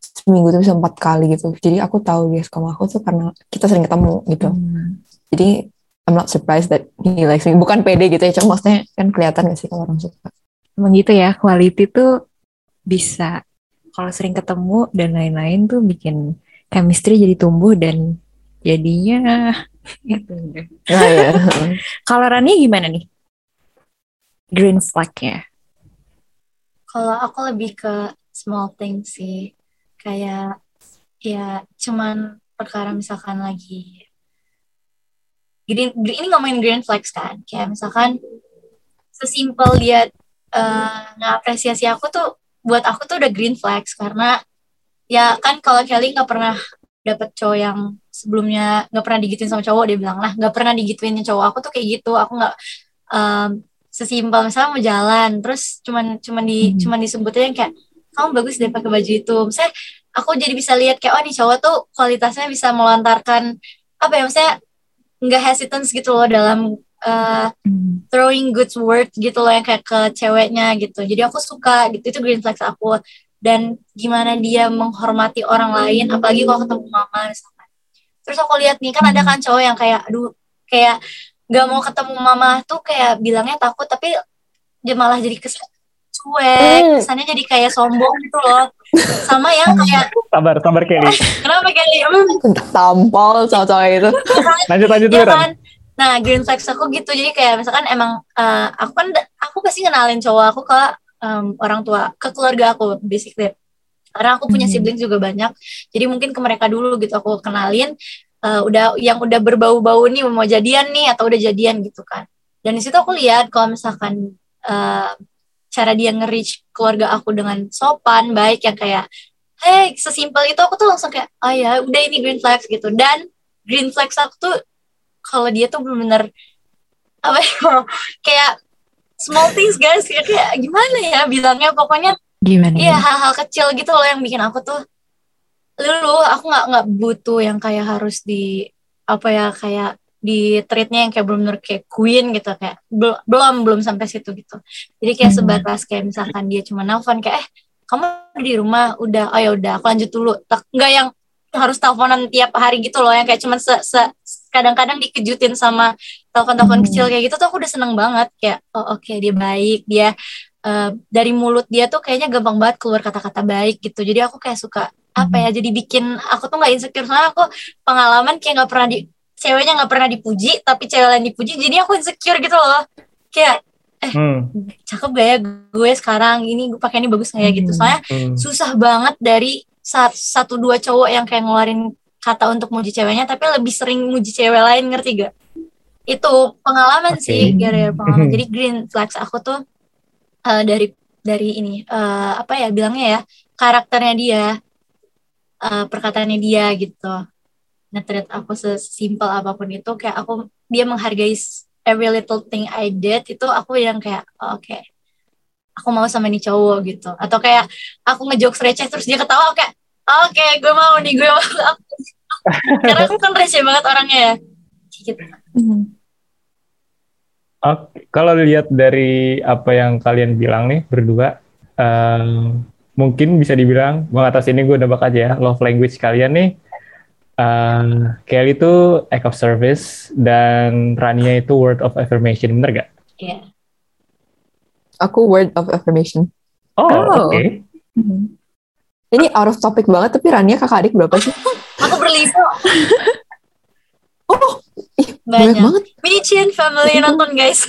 Seminggu tuh bisa empat kali gitu. Jadi aku tahu dia suka sama aku tuh karena kita sering ketemu gitu.
Hmm.
Jadi I'm not surprised that he likes me. Bukan pede gitu ya, cuma maksudnya kan kelihatan gak sih kalau orang suka.
Emang gitu ya, quality tuh bisa kalau sering ketemu dan lain-lain tuh bikin chemistry jadi tumbuh dan jadinya gitu.
Nah ya.
Kalau Rania gimana nih? Green flag-nya.
Kalau aku lebih ke small things sih. Kayak ya cuman perkara misalkan lagi green, green ini ngomongin green flags kan. Kayak misalkan sesimpel dia uh, ngapresiasi aku tuh buat aku tuh udah green flags karena ya kan kalau Kelly nggak pernah dapet cowok yang sebelumnya nggak pernah digituin sama cowok dia bilang lah nggak pernah digituin cowok aku tuh kayak gitu. Aku nggak um, sesimpel misalnya mau jalan terus cuman cuman di hmm. cuman disebutnya yang kayak kamu bagus deh pakai baju itu. Misalnya aku jadi bisa lihat kayak oh nih cowok tuh kualitasnya bisa melontarkan apa ya misalnya nggak hesitance gitu loh dalam uh, throwing good word gitu loh yang kayak ke ceweknya gitu. Jadi aku suka gitu itu green flags aku. Dan gimana dia menghormati orang lain apalagi kalau ketemu mama misalkan. Terus aku lihat nih kan ada kan cowok yang kayak aduh kayak nggak mau ketemu mama tuh kayak bilangnya takut tapi dia malah jadi kesan cuek hmm. kesannya jadi kayak sombong gitu loh. Sama yang kayak
sabar sabar Kelly.
Kenapa Kelly?
Hmm. tampol cowok-cowok itu?
Lanjut lanjut ya kan?
Nah green flags aku gitu. Jadi kayak misalkan emang uh, aku kan aku pasti kenalin cowok aku ke um, orang tua ke keluarga aku basically. Karena aku punya hmm. siblings juga banyak. Jadi mungkin ke mereka dulu gitu aku kenalin uh, udah yang udah berbau-bau nih mau jadian nih atau udah jadian gitu kan. Dan di situ aku lihat kalau misalkan uh, cara dia nge-reach keluarga aku dengan sopan baik yang kayak hey sesimpel itu aku tuh langsung kayak oh ya udah ini green flags gitu. Dan green flags aku tuh kalau dia tuh benar-benar apa ya kayak small things guys. Kayak, kayak gimana ya bilangnya? Pokoknya
gimana
iya hal-hal kecil gitu loh yang bikin aku tuh dulu aku nggak nggak butuh yang kayak harus di apa ya kayak di treatnya yang kayak benar kayak queen gitu kayak belum belum sampai situ gitu. Jadi kayak hmm. sebatas kayak misalkan dia cuma nelfon kayak eh kamu di rumah? Udah oh ya udah aku lanjut dulu. Nggak yang harus teleponan tiap hari gitu loh yang kayak cuma se, se kadang-kadang dikejutin sama telepon-telepon hmm. kecil kayak gitu tuh aku udah seneng banget kayak oh oke okay, dia baik dia uh, dari mulut dia tuh kayaknya gampang banget keluar kata-kata baik gitu jadi aku kayak suka apa ya jadi bikin aku tuh nggak insecure soalnya aku pengalaman kayak nggak pernah di ceweknya nggak pernah dipuji tapi cewek lain dipuji jadi aku insecure gitu loh kayak eh hmm. cakep gak ya gue sekarang ini gue pakai ini bagus nggak ya gitu hmm. soalnya hmm. susah banget dari satu, satu dua cowok yang kayak ngeluarin kata untuk muji ceweknya tapi lebih sering muji cewek lain ngerti gak itu pengalaman okay. sih gara-gara pengalaman jadi green flags aku tuh uh, dari dari ini uh, apa ya bilangnya ya karakternya dia uh, perkataannya dia gitu ngetreat aku sesimpel apa pun itu kayak aku dia menghargai every little thing I did itu aku yang kayak oh, oke okay. aku mau sama nih cowok gitu atau kayak aku ngejokes receh terus dia ketawa kayak oke okay, gue mau nih gue mau karena aku kan receh banget orangnya ya gitu.
Oke, kalau lihat dari apa yang kalian bilang nih berdua, um, mungkin bisa dibilang, gue atas ini gue nebak aja ya, love language kalian nih, uh, Kelly itu act of service, dan Rania itu word of affirmation, bener gak?
Iya. Yeah.
Aku word of affirmation.
Oh, oh. oke. Okay.
Mm-hmm. Ini out of topic banget, tapi Rania kakak adik berapa sih?
Aku berlima.
oh, ih, banyak. banyak banget.
Michin family nonton guys.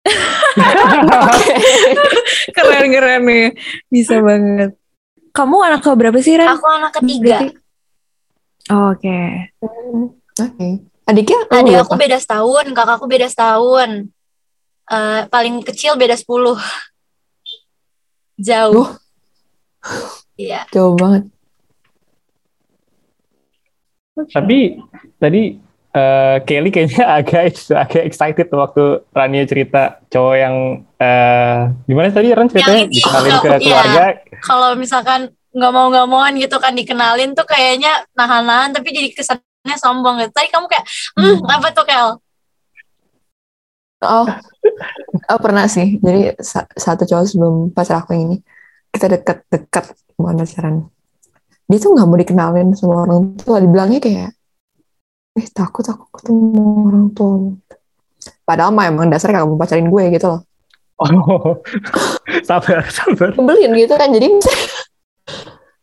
keren keren nih bisa banget kamu anak ke berapa sih Ren?
aku anak ketiga
oh, oke okay.
oke okay. adiknya
adik aku beda setahun kakakku beda setahun uh, paling kecil beda sepuluh jauh oh. Iya
jauh banget
tapi tadi uh, Kelly kayaknya agak agak excited waktu Rania cerita cowok yang uh, gimana tadi Ran ceritanya yang dikenalin ke iya. keluarga.
Kalau misalkan nggak mau nggak mauan gitu kan dikenalin tuh kayaknya nahan-nahan tapi jadi kesannya sombong gitu. Tadi kamu kayak, hmm, hmm. apa tuh Kel?
Oh, oh pernah sih. Jadi satu cowok sebelum pacar aku yang ini kita deket-deket bukan pacaran. Dia tuh nggak mau dikenalin sama orang tua. Dibilangnya kayak eh takut aku ketemu orang tua. Padahal mah emang dasarnya kagak mau pacarin gue gitu loh.
Oh, sabar, sabar.
Nyebelin gitu kan. Jadi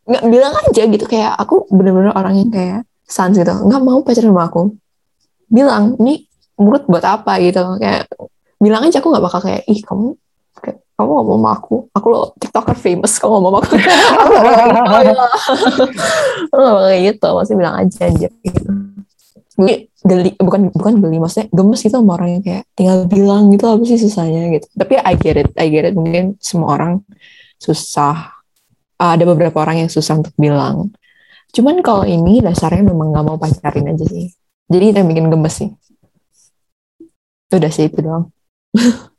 nggak bilang aja gitu. Kayak aku bener-bener orang yang kayak sans gitu. Nggak mau pacaran sama aku. Bilang ini mulut buat apa? gitu. Kayak bilang aja aku nggak bakal kayak ih kamu kayak, kamu ngomong sama aku aku lo tiktoker famous kamu ngomong sama aku. Nggak bakal kayak gitu maksudnya bilang aja aja gitu Gue geli bukan bukan geli maksudnya gemes gitu sama orang yang kayak tinggal bilang gitu apa sih susahnya gitu. Tapi I get it I get it. Mungkin semua orang susah. Ada beberapa orang yang susah untuk bilang. Cuman kalau ini dasarnya memang nggak mau pacarin aja sih. Jadi itu yang bikin gemes sih. Udah sih itu doang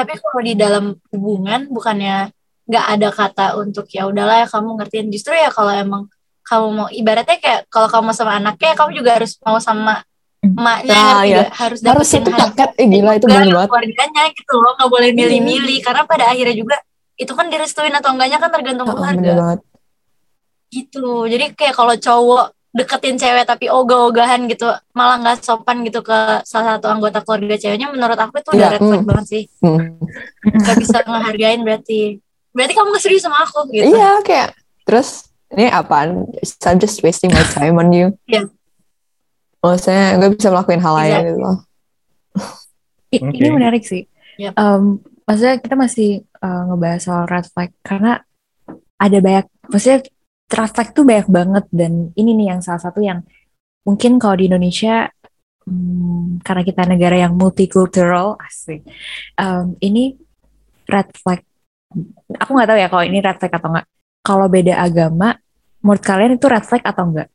tapi kalau di dalam hubungan bukannya nggak ada kata untuk ya udahlah ya kamu ngertiin. Justru ya kalau emang kamu mau ibaratnya kayak kalau kamu sama anaknya kamu juga harus mau sama emaknya
Nah, ya.
harus
harus satu
hati
paket eh gila itu bener banget.
keluarganya gitu loh nggak boleh milih-milih. Karena pada akhirnya juga itu kan direstuin atau enggaknya kan tergantung
bener
keluarga gitu. Jadi kayak kalau cowok deketin cewek tapi ogah-ogahan gitu malah nggak sopan gitu ke salah satu anggota keluarga ceweknya menurut aku itu udah
Iya,
red flag
mm.
banget sih
Hmm.
nggak bisa ngehargain berarti berarti kamu nggak serius sama aku gitu
iya kayak terus ini apaan I'm just wasting my time on you
Iya.
maksudnya gue bisa melakukan hal lain gitu loh.
Ini menarik sih.
Yap.
Em, maksudnya kita masih eh, ngebahas soal red flag karena ada banyak, maksudnya flag tuh banyak banget dan ini nih yang salah satu yang mungkin kalau di Indonesia hmm, karena kita negara yang multicultural asik, em, ini red flag. Aku nggak tahu ya kalau ini red flag atau enggak. Kalau beda agama, menurut kalian itu red flag atau enggak?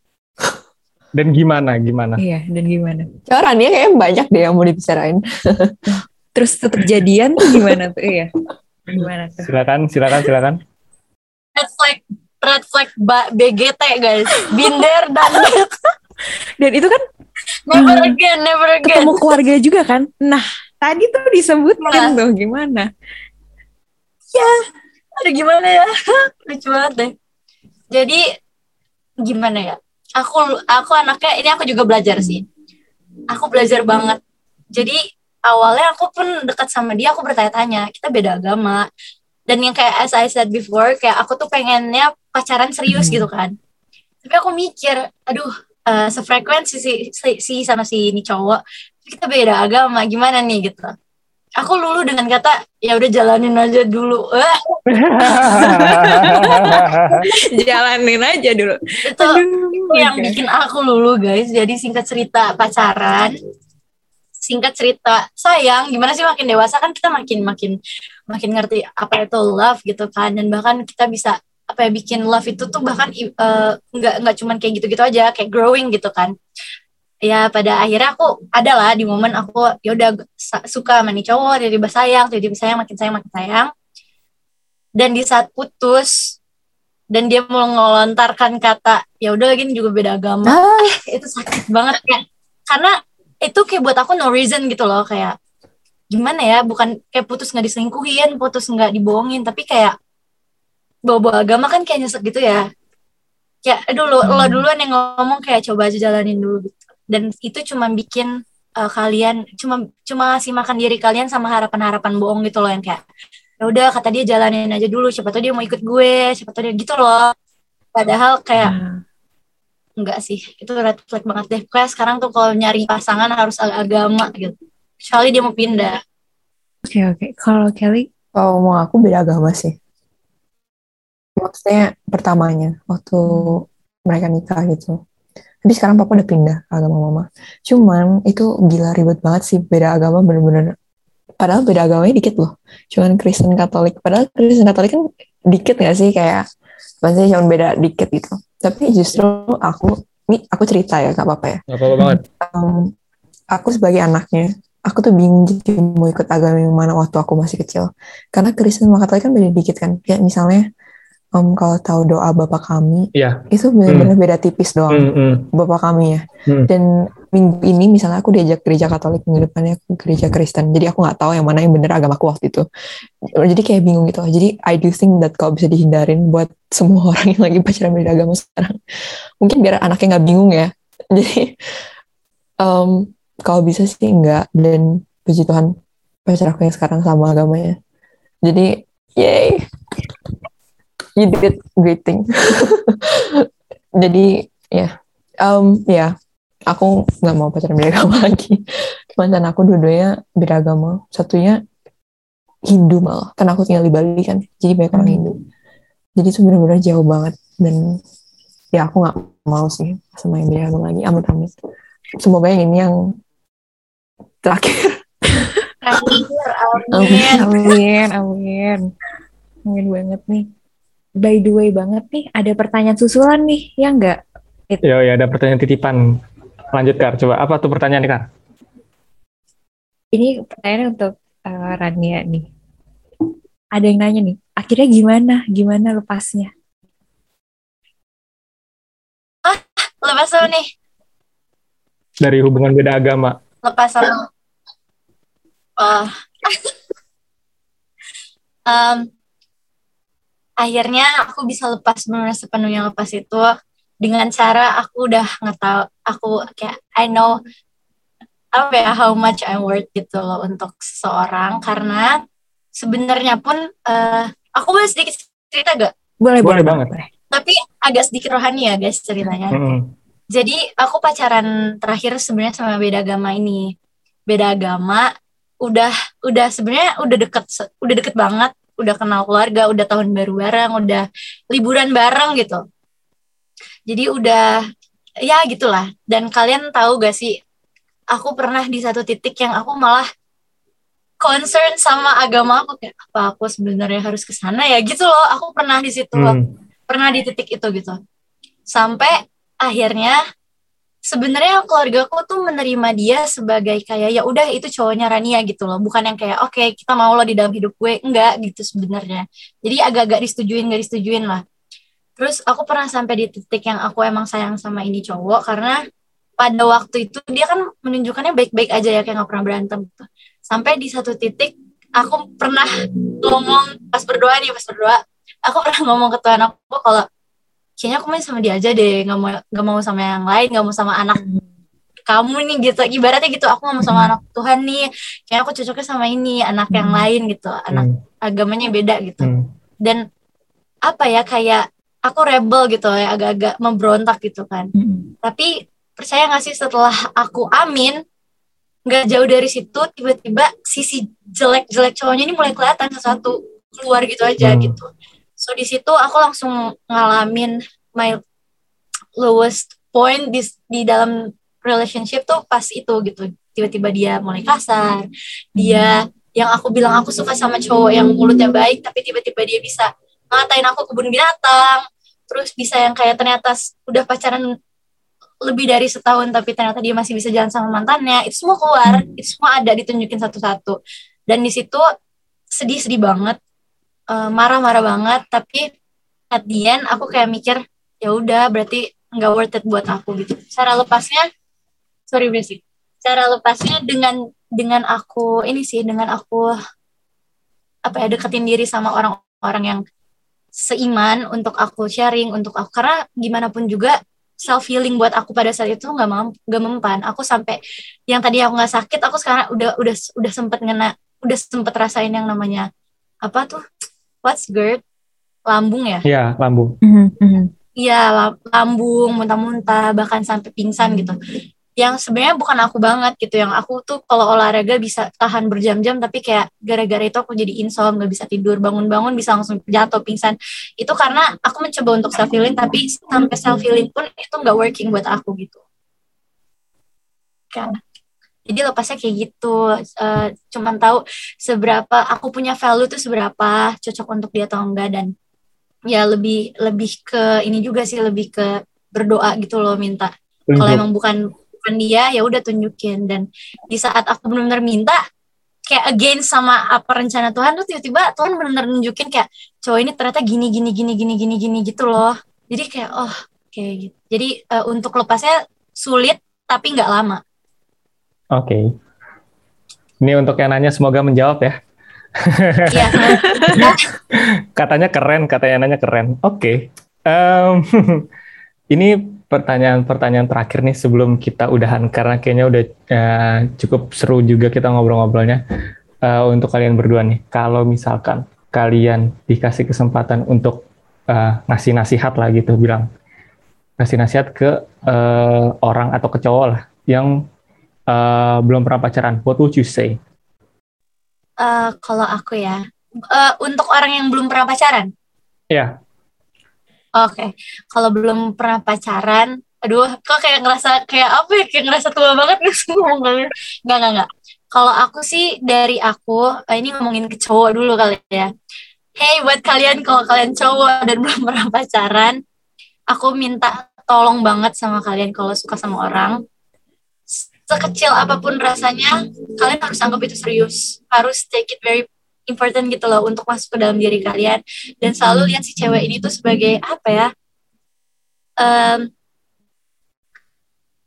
Dan gimana, gimana?
Iya, dan gimana?
Caranya kayak banyak deh yang mau dibicarain
Terus tetap jadian tuh gimana tuh? Iya. Gimana tuh?
Silakan, silakan, silakan.
red flag red flag ba- BGT guys. Binder dan
Dan itu kan
never
Hmm.
again never again.
Ketemu keluarga juga kan. Nah, tadi tuh disebutin
Nah.
tuh gimana?
aduh gimana ya? Lucu banget deh. Jadi gimana ya? Aku aku anaknya ini aku juga belajar sih. Aku belajar banget. Jadi awalnya aku pun dekat sama dia aku bertanya-tanya. Kita beda agama dan yang kayak as I said before kayak aku tuh pengennya pacaran serius
Hmm.
gitu kan. Tapi aku mikir aduh eh, sefrekuensi si, si, si sama si ini cowok kita beda agama gimana nih? Gitu. Aku lulu dengan kata ya udah jalanin aja dulu. Eh,
Jalanin aja dulu.
itu
Aduh,
yang
oke.
bikin aku lulu guys. Jadi singkat cerita pacaran. Singkat cerita sayang gimana sih makin dewasa? Kan kita makin makin makin ngerti apa itu love gitu kan. Dan bahkan kita bisa apa ya bikin love itu tuh bahkan eh, nggak nggak cuman kayak gitu-gitu aja kayak growing gitu kan. Ya pada akhirnya aku ada lah di momen aku ya udah suka sama nih cowok tiba-tiba sayang tiba-tiba sayang makin sayang makin sayang. Dan di saat putus dan dia mau ngelontarkan kata ya udah lagi ini juga beda agama.
Ah,
itu sakit banget ya karena itu kayak buat aku no reason gitu loh kayak gimana ya bukan kayak putus nggak diselingkuhin putus nggak dibohongin tapi kayak bawa-bawa agama kan kayak nyesek gitu ya. Kayak aduh lo, lo
Hmm.
duluan yang ngomong kayak coba aja jalanin dulu gitu. Dan itu cuma bikin uh, kalian cuma cuma ngasih makan diri kalian sama harapan-harapan bohong gitu loh yang kayak ya udah kata dia jalanin aja dulu siapa tahu dia mau ikut gue siapa tahu dia gitu loh. Padahal kayak
Nah,
enggak sih itu red flag banget deh. Kayak sekarang tuh kalau nyari pasangan harus ag- agama gitu kecuali dia mau pindah.
Oke oke. Kalau Kelly,
kalau mau aku beda agama sih. Maksudnya pertamanya waktu mereka nikah gitu. Tapi sekarang papa udah pindah ke agama mama. Cuman itu gila ribet banget sih. Beda agama bener-bener. Padahal beda agamanya dikit loh. Cuman Kristen Katolik. Padahal Kristen Katolik kan dikit gak sih? Kayak maksudnya cuma beda dikit gitu. Tapi justru aku ini aku cerita ya gak apa-apa ya.
Gak apa-apa banget.
um, aku sebagai anaknya, aku tuh bingung jadi mau ikut agama yang mana waktu aku masih kecil. Karena Kristen sama Katolik kan beda dikit kan. Kayak misalnya, um, kalau tahu doa Bapak kami,
Iya.
itu benar-benar beda tipis doang.
Hmm, hmm.
Bapak kami ya.
Hmm.
Dan minggu ini misalnya aku diajak gereja Katolik, minggu depannya aku gereja Kristen. Jadi aku nggak tahu yang mana yang benar agamaku waktu itu. Jadi kayak bingung gitu. Jadi I do think that kalau bisa dihindarin buat semua orang yang lagi pacaran beda agama sekarang, mungkin biar anaknya nggak bingung ya. Jadi Um, kalau bisa sih enggak dan puji Tuhan pacar aku yang sekarang sama agamanya. Jadi yay, you did great thing. Jadi ya, um, ya aku nggak mau pacaran agama lagi. Mantan aku dua-duanya beda agama. Satunya Hindu malah, karena aku tinggal di Bali kan, jadi banyak orang Hindu. Jadi itu benar-benar jauh banget dan ya aku nggak mau sih sama yang beda agama lagi, amit-amit. Semoga yang ini yang terakhir.
Amin.
Amin, amin. Amin banget nih. By the way banget nih, ada pertanyaan susulan nih, ya enggak?
Ya, ya ada pertanyaan titipan. Lanjut Kar, coba apa tuh pertanyaan Kar?
Ini pertanyaannya untuk uh, Rania nih. Ada yang nanya nih, akhirnya gimana? Gimana lepasnya?
Lepas dulu nih,
Dari hubungan beda agama.
lepas sama. Oh. Em, akhirnya aku bisa lepas benar sepenuhnya lepas itu dengan cara aku udah nggak tahu aku kayak I know apa ya how much I'm worth gitu loh untuk seseorang karena sebenarnya pun eh, aku boleh sedikit cerita gak?
Boleh,
Boleh banget.
Tapi agak sedikit rohani ya guys ceritanya.
Mm-mm.
Jadi aku pacaran terakhir sebenarnya sama beda agama ini. Beda agama udah udah sebenarnya udah deket udah deket banget, udah kenal keluarga, udah tahun baru bareng, udah liburan bareng gitu. Jadi udah ya gitulah. Dan kalian tahu gak sih aku pernah di satu titik yang aku malah concern sama agama aku kayak apa aku sebenarnya harus ke sana ya gitu loh. Aku pernah di situ
Hmm.
pernah di titik itu gitu sampai akhirnya sebenarnya keluargaku tuh menerima dia sebagai kayak ya udah itu cowoknya Rania gitu loh. Bukan yang kayak oke kita mau lo di dalam hidup gue. Enggak gitu sebenarnya. Jadi agak-agak disetujuin gak disetujuin lah. Terus aku pernah sampai di titik yang aku emang sayang sama ini cowok karena pada waktu itu dia kan menunjukkannya baik-baik aja ya kayak nggak pernah berantem gitu. sampai di satu titik aku pernah ngomong pas berdoa nih pas berdoa aku pernah ngomong ke Tuhan aku kalau kayaknya aku main sama dia aja deh nggak mau nggak mau sama yang lain nggak mau sama anak kamu nih gitu. Ibaratnya gitu aku nggak mau sama anak Tuhan nih. Kayaknya aku cocoknya sama ini anak yang lain gitu anak
Hmm.
agamanya beda gitu.
Hmm.
dan apa ya kayak aku rebel gitu ya agak-agak memberontak gitu kan. Tapi percaya gak sih setelah aku amin nggak jauh dari situ tiba-tiba sisi jelek-jelek cowoknya ini mulai kelihatan satu keluar gitu aja
Hmm.
gitu so di situ aku langsung ngalamin my lowest point di di dalam relationship tuh pas itu gitu. Tiba-tiba dia mulai kasar dia yang aku bilang aku suka sama cowok yang mulutnya baik tapi tiba-tiba dia bisa ngatain aku kebun binatang. Terus bisa yang kayak ternyata udah pacaran lebih dari setahun tapi ternyata dia masih bisa jalan sama mantannya itu semua keluar itu semua ada ditunjukin satu-satu. Dan di situ sedih-sedih banget eh, marah-marah banget tapi at the end aku kayak mikir ya udah berarti nggak worth it buat aku gitu. Cara lepasnya sorry basic cara lepasnya dengan dengan aku ini sih dengan aku apa ya deketin diri sama orang-orang yang seiman untuk aku sharing untuk aku karena gimana pun juga self healing buat aku pada saat itu nggak mam nggak mempan. Aku sampai yang tadi aku nggak sakit aku sekarang udah udah udah sempet ngena udah sempet rasain yang namanya apa tuh what's GERD lambung ya
Iya, lambung.
Mhm, mhm.
Iya, la- lambung, muntah-muntah, bahkan sampai pingsan gitu. Yang sebenarnya bukan aku banget gitu. Yang aku tuh kalau olahraga bisa tahan berjam-jam, tapi kayak gara-gara itu aku jadi insomnia, nggak bisa tidur, bangun-bangun bisa langsung jatuh pingsan. Itu karena aku mencoba untuk self healing, tapi sampai self healing pun itu nggak working buat aku gitu. Kan. Jadi lepasnya kayak gitu, Eh, cuman tahu seberapa aku punya value tuh seberapa cocok untuk dia atau enggak. Dan ya lebih lebih ke ini juga sih lebih ke berdoa gitu loh minta. Kalau emang bukan bukan dia ya udah tunjukin. Dan di saat aku benar-benar minta kayak against sama apa rencana Tuhan tuh tiba-tiba Tuhan benar-benar nunjukin kayak cowok ini ternyata gini gini gini gini gini gini gitu loh. Jadi kayak oh kayak gitu. Jadi eh, untuk lepasnya sulit tapi nggak lama
Oke. Ini untuk yang nanya semoga menjawab ya.
Iya.
Katanya keren, katanya nanya keren. Oke. Em, ini pertanyaan-pertanyaan terakhir nih sebelum kita udahan karena kayaknya udah uh, cukup seru juga kita ngobrol-ngobrolnya uh, untuk kalian berdua nih. Kalau misalkan kalian dikasih kesempatan untuk uh, ngasih nasihat lah gitu bilang ngasih nasihat ke uh, orang atau ke cowok lah yang uh, belum pernah pacaran, what would you say?
Uh, kalau aku ya, uh, untuk orang yang belum pernah pacaran.
Iya. Yeah.
Oke, okay. kalau belum pernah pacaran, aduh, kok kayak ngerasa kayak apa ya, kayak ngerasa tua banget nih ngomong banget. Enggak, enggak, enggak. Kalau aku sih dari aku, ini ngomongin ke cowok dulu kali ya. Hey, buat kalian kalau kalian cowok dan belum pernah pacaran, aku minta tolong banget sama kalian kalau suka sama orang. Sekecil apa pun rasanya, kalian harus anggap itu serius. Harus take it very important gitu loh untuk masuk ke dalam diri kalian. Dan selalu lihat si cewek ini tuh sebagai apa ya? Um,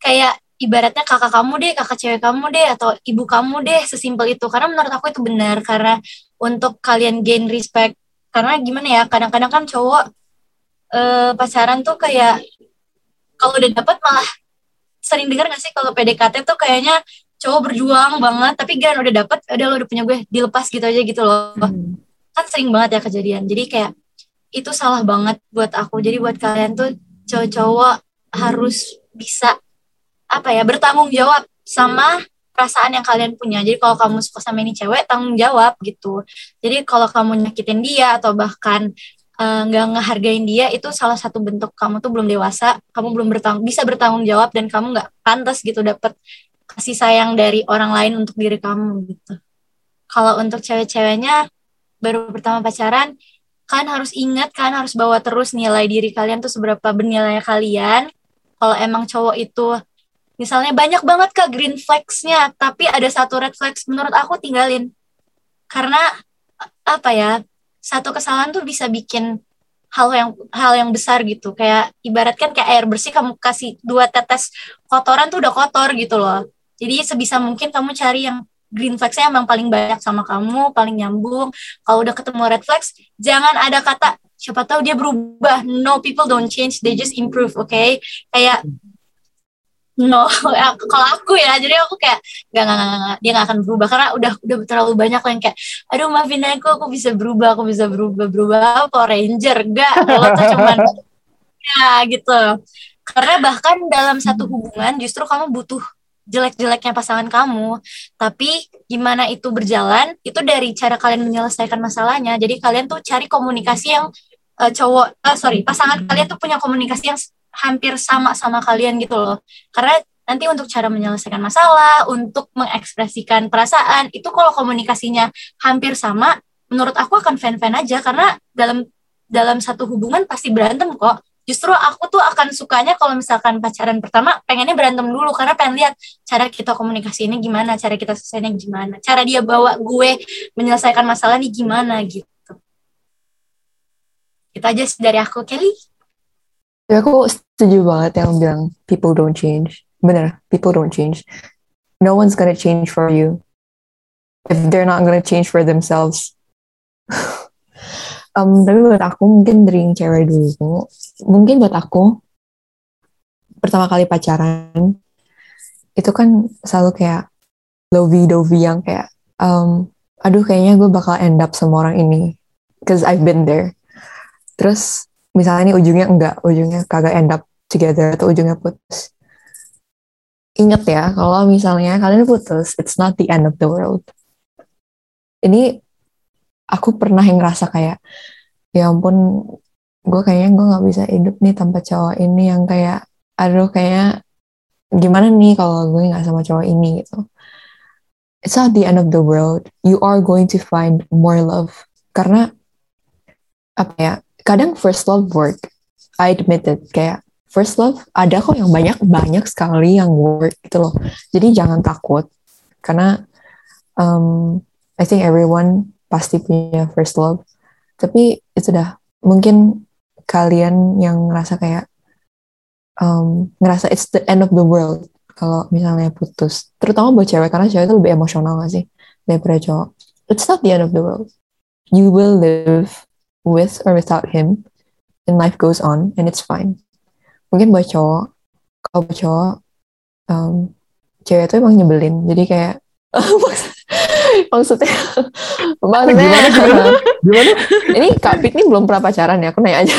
kayak ibaratnya kakak kamu deh kakak cewek kamu deh atau ibu kamu deh sesimpel itu. Karena menurut aku itu benar karena untuk kalian gain respect. Karena gimana ya kadang-kadang kan cowok uh, pacaran tuh kayak kalau udah dapet malah sering dengar gak sih kalau PDKT tuh kayaknya cowok berjuang banget tapi kan udah dapet udah lo udah punya gue dilepas gitu aja gitu loh. Hmm. kan sering banget ya kejadian. Jadi kayak itu salah banget buat aku. Jadi buat kalian tuh cowok-cowok harus bisa apa ya bertanggung jawab sama perasaan yang kalian punya. Jadi kalau kamu suka sama ini cewek tanggung jawab gitu. Jadi kalau kamu nyakitin dia atau bahkan nggak uh, ngehargain dia itu salah satu bentuk kamu tuh belum dewasa kamu belum bertanggung bisa bertanggung jawab dan kamu nggak pantas gitu dapet kasih sayang dari orang lain untuk diri kamu gitu. Kalau untuk cewek-ceweknya baru pertama pacaran, kan harus ingat kan harus bawa terus nilai diri kalian tuh seberapa bernilai kalian. Kalau emang cowok itu misalnya banyak banget ke green flags-nya, tapi ada satu red flags menurut aku tinggalin. Karena apa ya? Satu kesalahan tuh bisa bikin hal yang hal yang besar gitu kayak ibaratkan kayak air bersih kamu kasih dua tetes kotoran tuh udah kotor gitu loh jadi sebisa mungkin kamu cari yang green flagsnya emang paling banyak sama kamu, paling nyambung. Kalau udah ketemu red flags, jangan ada kata siapa tahu dia berubah. No, people don't change, they just improve, oke? Okay? Kayak no, kalau aku ya, jadi aku kayak gak, gak, gak, dia gak akan berubah karena udah udah terlalu banyak yang kayak, aduh maafin aku, aku bisa berubah, aku bisa berubah, berubah apa Ranger, gak, kalau tuh cuman ya gitu. Karena bahkan dalam satu hubungan justru kamu butuh jelek-jeleknya pasangan kamu, tapi gimana itu berjalan itu dari cara kalian menyelesaikan masalahnya. Jadi kalian tuh cari komunikasi yang uh, cowok, uh, sorry, pasangan kalian tuh punya komunikasi yang hampir sama sama kalian gitu loh. Karena nanti untuk cara menyelesaikan masalah, untuk mengekspresikan perasaan, itu kalau komunikasinya hampir sama, menurut aku akan fan-fan aja karena dalam dalam satu hubungan pasti berantem kok justru aku tuh akan sukanya kalau misalkan pacaran pertama pengennya berantem dulu karena pengen lihat cara kita komunikasi ini gimana, cara kita selesainya gimana, cara dia bawa gue menyelesaikan masalah ini gimana gitu. Itu aja dari aku, Kelly.
Ya aku setuju banget yang bilang people don't change. Bener, people don't change. No one's gonna change for you if they're not gonna change for themselves. um, tapi buat aku mungkin dari yang cewek dulu mungkin buat aku pertama kali pacaran itu kan selalu kayak lovey dovey yang kayak um, aduh kayaknya gue bakal end up sama orang ini cause I've been there terus misalnya ini ujungnya enggak ujungnya kagak end up together atau ujungnya putus. Inget ya kalau misalnya kalian putus it's not the end of the world. Ini aku pernah yang ngerasa kayak ya ampun gue kayaknya gue nggak bisa hidup nih tanpa cowok ini yang kayak aduh kayak gimana nih kalau gue nggak sama cowok ini gitu. It's not the end of the world. You are going to find more love. Karena apa ya kadang first love work I admit it kayak first love ada kok yang banyak banyak sekali yang work gitu loh. Jadi jangan takut karena um, I think everyone pasti punya first love. Tapi itu dah mungkin kalian yang ngerasa kayak um, ngerasa it's the end of the world kalau misalnya putus. Terutama buat cewek karena cewek itu lebih emosional gak sih daripada cowok? It's not the end of the world. You will live with or without him and life goes on and it's fine mungkin buat cowok kalau buat cowok em, cewek itu emang nyebelin jadi kayak maksudnya maksudnya
Gimana, gimana? Gimana?
ini Kak Pit ini belum pernah pacaran ya aku nanya aja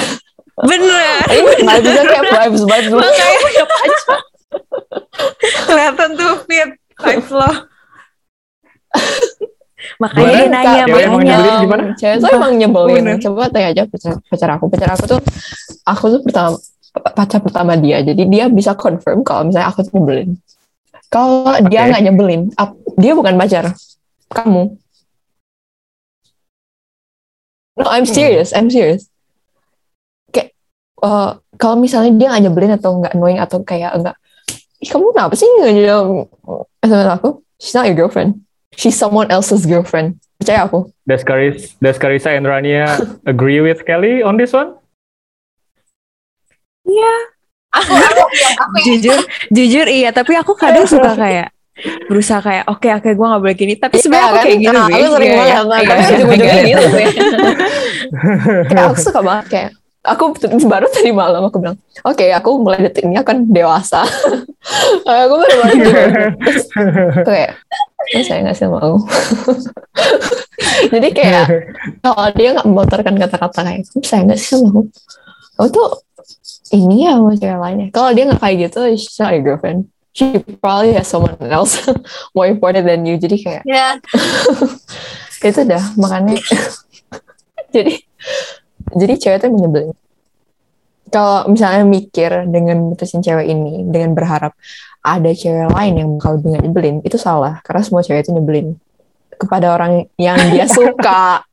Bener.
ini nggak bisa kayak vibes vibes dulu
Makanya punya pacar. Kelihatan tuh Fit. Vibes lo. Makanya dia nanya,
Cewek emang
makanya.
nyebelin gimana?
cewek tuh emang nyebelin.
Bener.
coba tanya aja pacar, pacar aku. Pacar aku tuh aku tuh pertama pacar pertama dia. Jadi dia bisa confirm kalau misalnya aku tuh nyebelin. Kalau dia
Oke.
nggak nyebelin dia bukan pacar kamu. No I'm serious I'm serious. Kayak eh, kalau misalnya dia nggak nyebelin atau nggak annoying atau kayak enggak Ih, kamu kenapa sih nggak jawab SMS aku? She's not your girlfriend she's someone else's girlfriend percaya aku
Does Karis, does Karisa and Rania agree with Kelly on this one?
Aku, aku, yang aku yang
Jujur, jujur iya. Tapi aku kadang suka kayak berusaha kayak oke oke gue gak boleh gini tapi sebenarnya aku
Iya,
kayak
kan?
gitu
Nah, aku sering
Iya,
banget
iya.
nah,
Iya,
tapi
iya,
ujung-ujungnya
iya.
gitu sih kayak aku suka banget kayak aku baru tadi malam aku bilang oke aku mulai detik ini akan dewasa aku baru mulai gitu kayak oh, saya nggak sih mau. Jadi kayak kalau dia nggak melontarkan kata-kata kayak kamu saya nggak sih aku kamu tuh ini ya sama cewek lainnya. Kalau dia nggak kayak gitu she's not your girlfriend. She probably has someone else more important than you. Jadi kayak
ya
itu dah makanya. Jadi jadi cewek itu menyebelin. Kalau misalnya mikir dengan mutusin cewek ini dengan berharap ada cewek lain yang bakal lebih nyebelin itu salah. Karena semua cewek itu nyebelin kepada orang yang dia suka.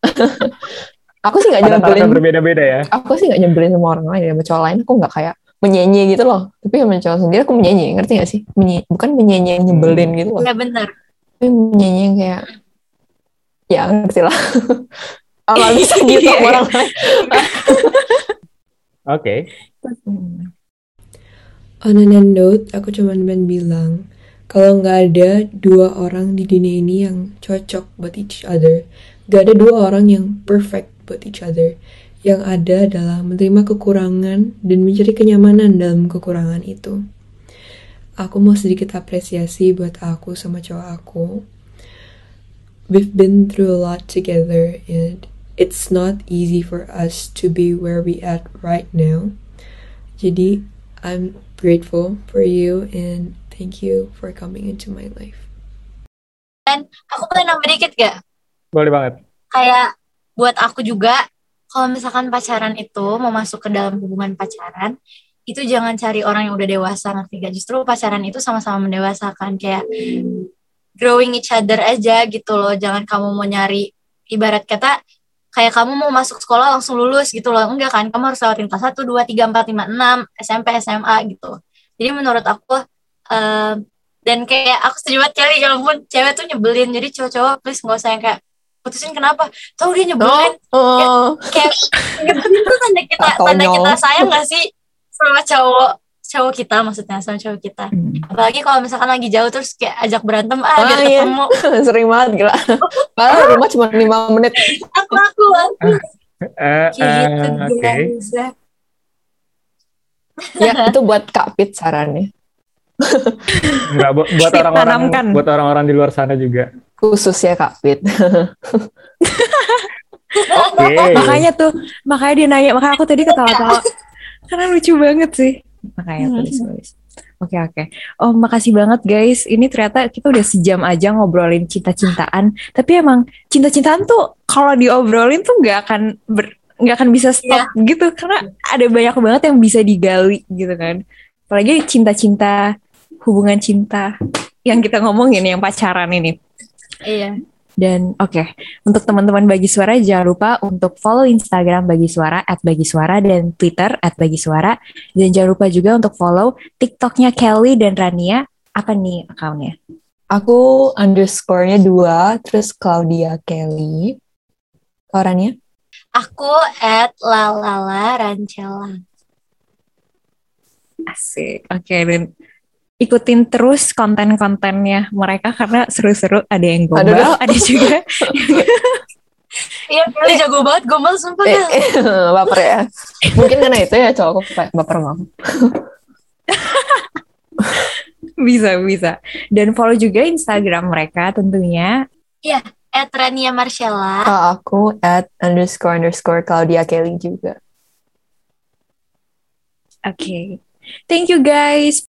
Aku sih nggak nyebelin.
berbeda-beda ya.
aku sih nggak nyebelin sama orang lain sama cowok lain. Aku nggak kayak menyenyi gitu loh. Tapi sama cowok sendiri aku menyenyi ngerti gak sih? Menye- bukan menyenyi yang nyebelin gitu loh.
Ya benar
tapi menyanyi yang kayak ya ngerti lah. Apa bisa gitu
Iya, iya.
orang lain.
Oke.
On another note, aku cuman pengen bilang kalau nggak ada dua orang di dunia ini yang cocok buat each other, nggak ada dua orang yang perfect buat each other. Yang ada adalah menerima kekurangan dan mencari kenyamanan dalam kekurangan itu. Aku mau sedikit apresiasi buat aku sama cowok aku. We've been through a lot together and it's not easy for us to be where we at right now. Jadi, I'm grateful for you and thank you for coming into my life.
aku boleh nambah dikit gak
Boleh banget.
kayak buat aku juga kalau misalkan pacaran itu mau masuk ke dalam hubungan pacaran itu jangan cari orang yang udah dewasa ngerti gak justru pacaran itu sama-sama mendewasakan kayak growing each other aja gitu loh jangan kamu mau nyari ibarat kata kayak kamu mau masuk sekolah langsung lulus gitu loh. Enggak kan? Kamu harus lewatin kelas 1, 2, 3, 4, 5, 6 SMP, SMA gitu. Jadi menurut aku eh, dan kayak aku setuju banget Kelly ya ampun cewek tuh nyebelin. Jadi cowok-cowok please gak usah yang kayak putusin kenapa? Tahu dia nyebelin.
Oh
kayak nyebelin tuh tanda kita tanda kita sayang gak sih sama cowok cowok kita maksudnya sama cowok kita. Apalagi kalau misalkan lagi jauh terus kayak ajak berantem ah
Ah,
biar
iya.
ketemu.
Sering banget gila. Padahal rumah cuma lima menit.
Aku aku aku.
Eh,
kayak
eh,
gitu
Oke.
guys
ya itu buat Kak Pit sarannya.
Enggak, bu- buat orang-orang buat orang-orang di luar sana juga.
khusus ya Kak Pit.
Oke.
makanya tuh makanya dia nanya makanya aku tadi ketawa-tawa. Karena lucu banget sih makanya tulis tulis oke oke. Oh makasih banget guys. Ini ternyata kita udah sejam aja ngobrolin cinta-cintaan. Tapi emang cinta-cintaan tuh kalau diobrolin tuh nggak akan ber nggak akan bisa stop gitu. Karena ada banyak banget yang bisa digali gitu kan. Apalagi cinta-cinta hubungan cinta yang kita ngomongin yang pacaran ini.
Iya
dan oke, untuk teman-teman Bagi Suara jangan lupa untuk follow Instagram Bagi Suara at Bagi Suara dan Twitter at Bagi Suara. Dan jangan lupa juga untuk follow TikToknya Kelly dan Rania. Apa nih akunnya?
aku underscore-nya dua terus Claudia Kelly orangnya
aku at lalala rancela
Asik. Oke, dan ikutin terus konten-kontennya mereka karena seru-seru. Ada yang
Aduh,
gombal, ada juga
iya Kelly jago banget gombal sumpah
eh,
Kel.
baper ya Mungkin karena itu ya cowokku kayak baper aku.
Bisa, bisa. Dan follow juga Instagram mereka tentunya.
At Rania Marcella.
Kalau aku at underscore underscore Claudia Kelly juga.
Oke. Thank you guys